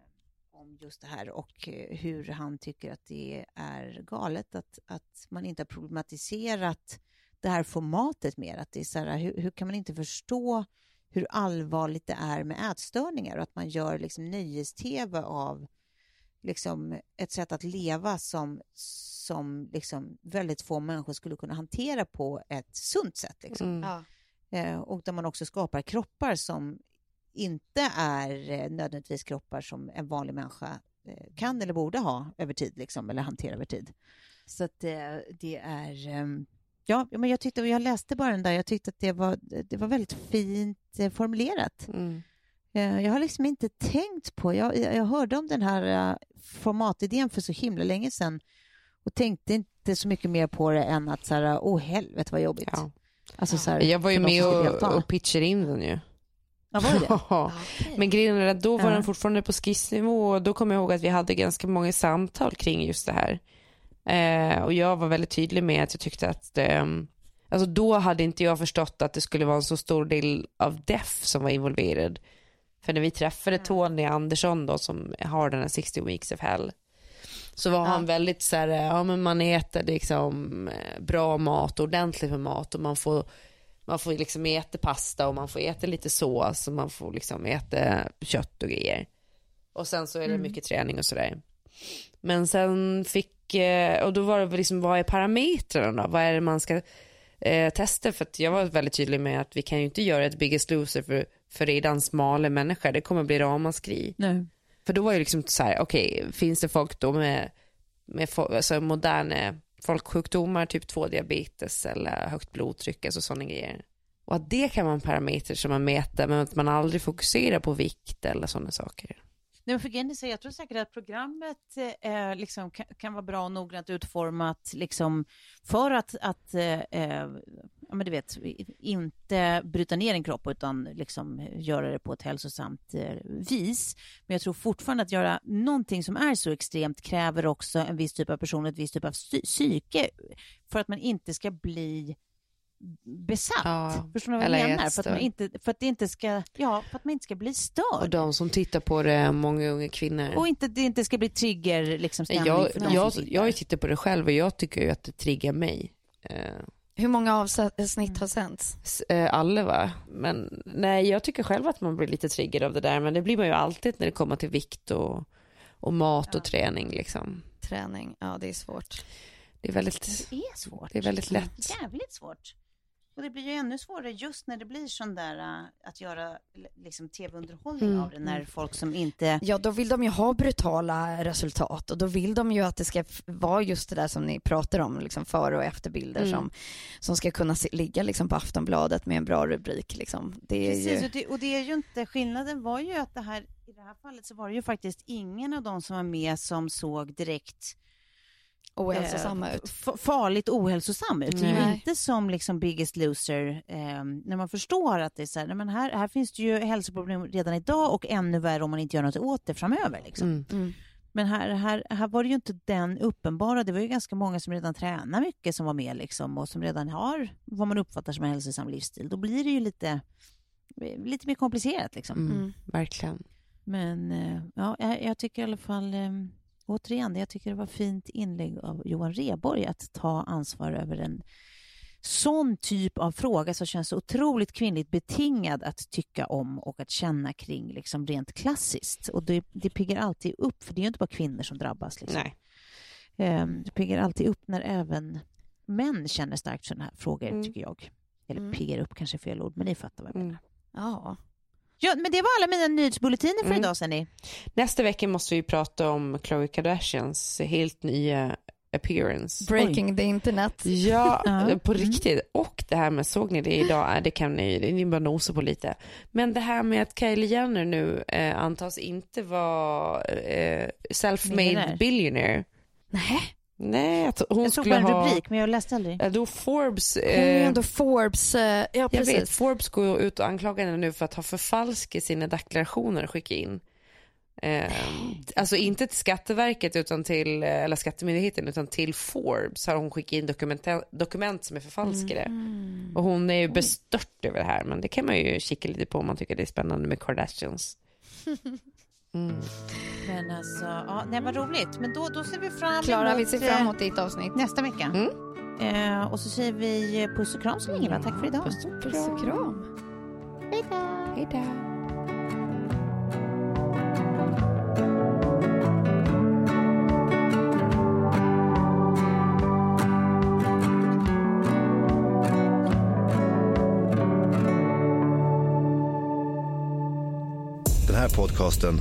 Speaker 1: om just det här och eh, hur han tycker att det är galet att, att man inte har problematiserat det här formatet mer. Att det är så här, hur, hur kan man inte förstå hur allvarligt det är med ätstörningar och att man gör liksom nöjes-tv av liksom ett sätt att leva som, som liksom väldigt få människor skulle kunna hantera på ett sunt sätt. Liksom.
Speaker 3: Mm.
Speaker 2: Ja.
Speaker 1: Eh, och där man också skapar kroppar som inte är eh, nödvändigtvis kroppar som en vanlig människa eh, kan eller borde ha över tid, liksom, eller hantera över tid. Så att eh, det är... ehm, ja, men jag tyckte, jag läste bara den där, jag tyckte att det var, det var väldigt fint formulerat.
Speaker 3: Mm.
Speaker 1: Jag har liksom inte tänkt på, jag, jag hörde om den här formatidén för så himla länge sedan och tänkte inte så mycket mer på det än att så här, åh helvete vad jobbigt.
Speaker 3: Ja.
Speaker 1: Alltså, så här,
Speaker 3: Jag var ju med och, och pitchade in den ju.
Speaker 1: Ja, var det?
Speaker 3: Ja. Men grejen är att då var
Speaker 1: Ja.
Speaker 3: den fortfarande på skissnivå och då kommer jag ihåg att vi hade ganska många samtal kring just det här. Eh, och jag var väldigt tydlig med att jag tyckte att det, alltså då hade inte jag förstått att det skulle vara en så stor del av DEF som var involverad. För när vi träffade Tony Andersson då som har den här 60 weeks of hell så var han väldigt så här, ja men man äter liksom eh, bra mat, ordentligt med mat och man får man får liksom äta pasta och man får äta lite sås och man får liksom äta kött och grejer. Och sen så är det mycket träning och sådär. Men sen fick, eh, och då var det liksom, vad är parametrarna då? Vad är det man ska eh, testa? För att jag var väldigt tydlig med att vi kan ju inte göra ett Biggest Loser för, för redan smala människor. Det kommer bli ramaskri.
Speaker 1: Nej.
Speaker 3: För då var det liksom så här, okej, finns det folk då med, med alltså moderna folksjukdomar, typ 2 diabetes eller högt blodtryck, alltså sådana grejer. Och att det kan vara en parameter som man mäter, men att man aldrig fokuserar på vikt eller sådana saker.
Speaker 1: Nej, men för grejen säger jag tror säkert att programmet eh, liksom kan, kan vara bra och noggrant utformat liksom, för att, att eh, eh ja, men du vet, inte bryta ner en kropp utan liksom göra det på ett hälsosamt eh, vis. Men jag tror fortfarande att göra någonting som är så extremt kräver också en viss typ av person, ett viss typ av psy- psyke för att man inte ska bli besatt.
Speaker 3: Ja,
Speaker 1: Förstår ni vad jag menar? För att, man inte, för, att det inte ska, ja, för att man inte ska bli störd.
Speaker 3: Och de som tittar på det många unga kvinnor.
Speaker 1: Och inte, det inte ska bli trigger liksom,
Speaker 3: jag, jag,
Speaker 1: tittar.
Speaker 3: jag tittat på det själv och jag tycker ju att det triggar mig. Eh,
Speaker 2: Hur många avsnitt har sänts?
Speaker 3: eh, alla va? Men nej, jag tycker själv att man blir lite triggad av det där, men det blir man ju alltid när det kommer till vikt och, och mat och träning liksom.
Speaker 2: Träning, ja det är svårt.
Speaker 3: Det är väldigt,
Speaker 1: Det är svårt.
Speaker 3: det är väldigt lätt.
Speaker 1: Jävligt svårt. Och det blir ju ännu svårare just när det blir sån där äh, att göra liksom tv-underhållning
Speaker 3: Mm,
Speaker 1: av det när folk som inte...
Speaker 2: Ja, då vill de ju ha brutala resultat och då vill de ju att det ska vara just det där som ni pratar om, liksom före och efterbilder
Speaker 3: Mm.
Speaker 2: som, som ska kunna se, ligga liksom på Aftonbladet med en bra rubrik. Liksom. Det är
Speaker 1: Precis,
Speaker 2: ju...
Speaker 1: och det, och det är ju inte, skillnaden var ju att det här, i det här fallet så var det ju faktiskt ingen av dem som var med som såg direkt
Speaker 2: ohälsosamma ut.
Speaker 1: f- farligt ohälsosam ut. Det är
Speaker 2: Nej.
Speaker 1: inte som liksom Biggest Loser eh, när man förstår att det är så här, nej, men här, här finns det ju hälsoproblem redan idag och ännu värre om man inte gör något åt det framöver. Liksom.
Speaker 3: Mm.
Speaker 2: Mm.
Speaker 1: Men här, här, här var det ju inte den uppenbara. Det var ju ganska många som redan tränar mycket som var med liksom, och som redan har vad man uppfattar som en hälsosam livsstil. Då blir det ju lite, lite mer komplicerat. Liksom.
Speaker 3: Mm.
Speaker 2: Mm.
Speaker 3: Verkligen.
Speaker 1: Men eh, ja, jag, jag tycker i alla fall, eh, återigen, jag tycker det var fint inlägg av Johan Reborg att ta ansvar över en sån typ av fråga som känns otroligt kvinnligt betingad att tycka om och att känna kring liksom rent klassiskt. Och det, det piggar alltid upp, för det är ju inte bara kvinnor som drabbas. Liksom.
Speaker 3: Nej.
Speaker 1: Eh, det piggar alltid upp när även män känner starkt för sådana här frågor,
Speaker 3: Mm.
Speaker 1: tycker jag. Eller
Speaker 2: Mm.
Speaker 1: piggar upp kanske är fel ord, men ni fattar vad jag menar.
Speaker 3: Mm.
Speaker 2: Ja.
Speaker 1: Ja, men det var alla mina nyhetsbulletiner för
Speaker 3: Mm.
Speaker 1: idag, Senni.
Speaker 3: Nästa vecka måste vi prata om Khloe Kardashians helt nya appearance.
Speaker 2: Breaking the internet.
Speaker 3: Ja,
Speaker 1: Ja.
Speaker 3: på
Speaker 1: Mm.
Speaker 3: riktigt. Och det här med, såg ni det idag? Det kan ni, det ni bara nosa på lite. Men det här med att Kylie Jenner nu eh, antas inte vara eh, self-made billionaire.
Speaker 2: Nej.
Speaker 3: Nej, att hon
Speaker 1: Jag såg bara en
Speaker 3: ha...
Speaker 1: rubrik, men jag läste aldrig.
Speaker 3: Eh, Då Forbes...
Speaker 2: Hon är
Speaker 3: Eh,
Speaker 2: ändå Forbes, eh, ja
Speaker 3: jag vet, Forbes går ut och anklagar henne nu för att ha förfalskat sina deklarationer och skicka in. Eh, alltså inte till Skatteverket utan till, eh, eller Skattemyndigheten utan till Forbes har hon skickat in dokument, dokument som är förfalskade.
Speaker 2: Mm.
Speaker 3: Och hon är ju bestört över det här men det kan man ju kika lite på om man tycker det är spännande med Kardashians. Mm.
Speaker 1: Men alltså, ja, det var roligt. Men då, då ser vi fram emot,
Speaker 2: Klara, vi ser fram
Speaker 1: eh,
Speaker 2: emot ditt avsnitt.
Speaker 1: nästa vecka.
Speaker 3: Mm.
Speaker 1: Eh, och så säger vi eh, puss och kram så länge. Tack för idag.
Speaker 3: Puss och
Speaker 2: Puss och kram.
Speaker 1: Hej då.
Speaker 3: Hej då.
Speaker 6: Den här podcasten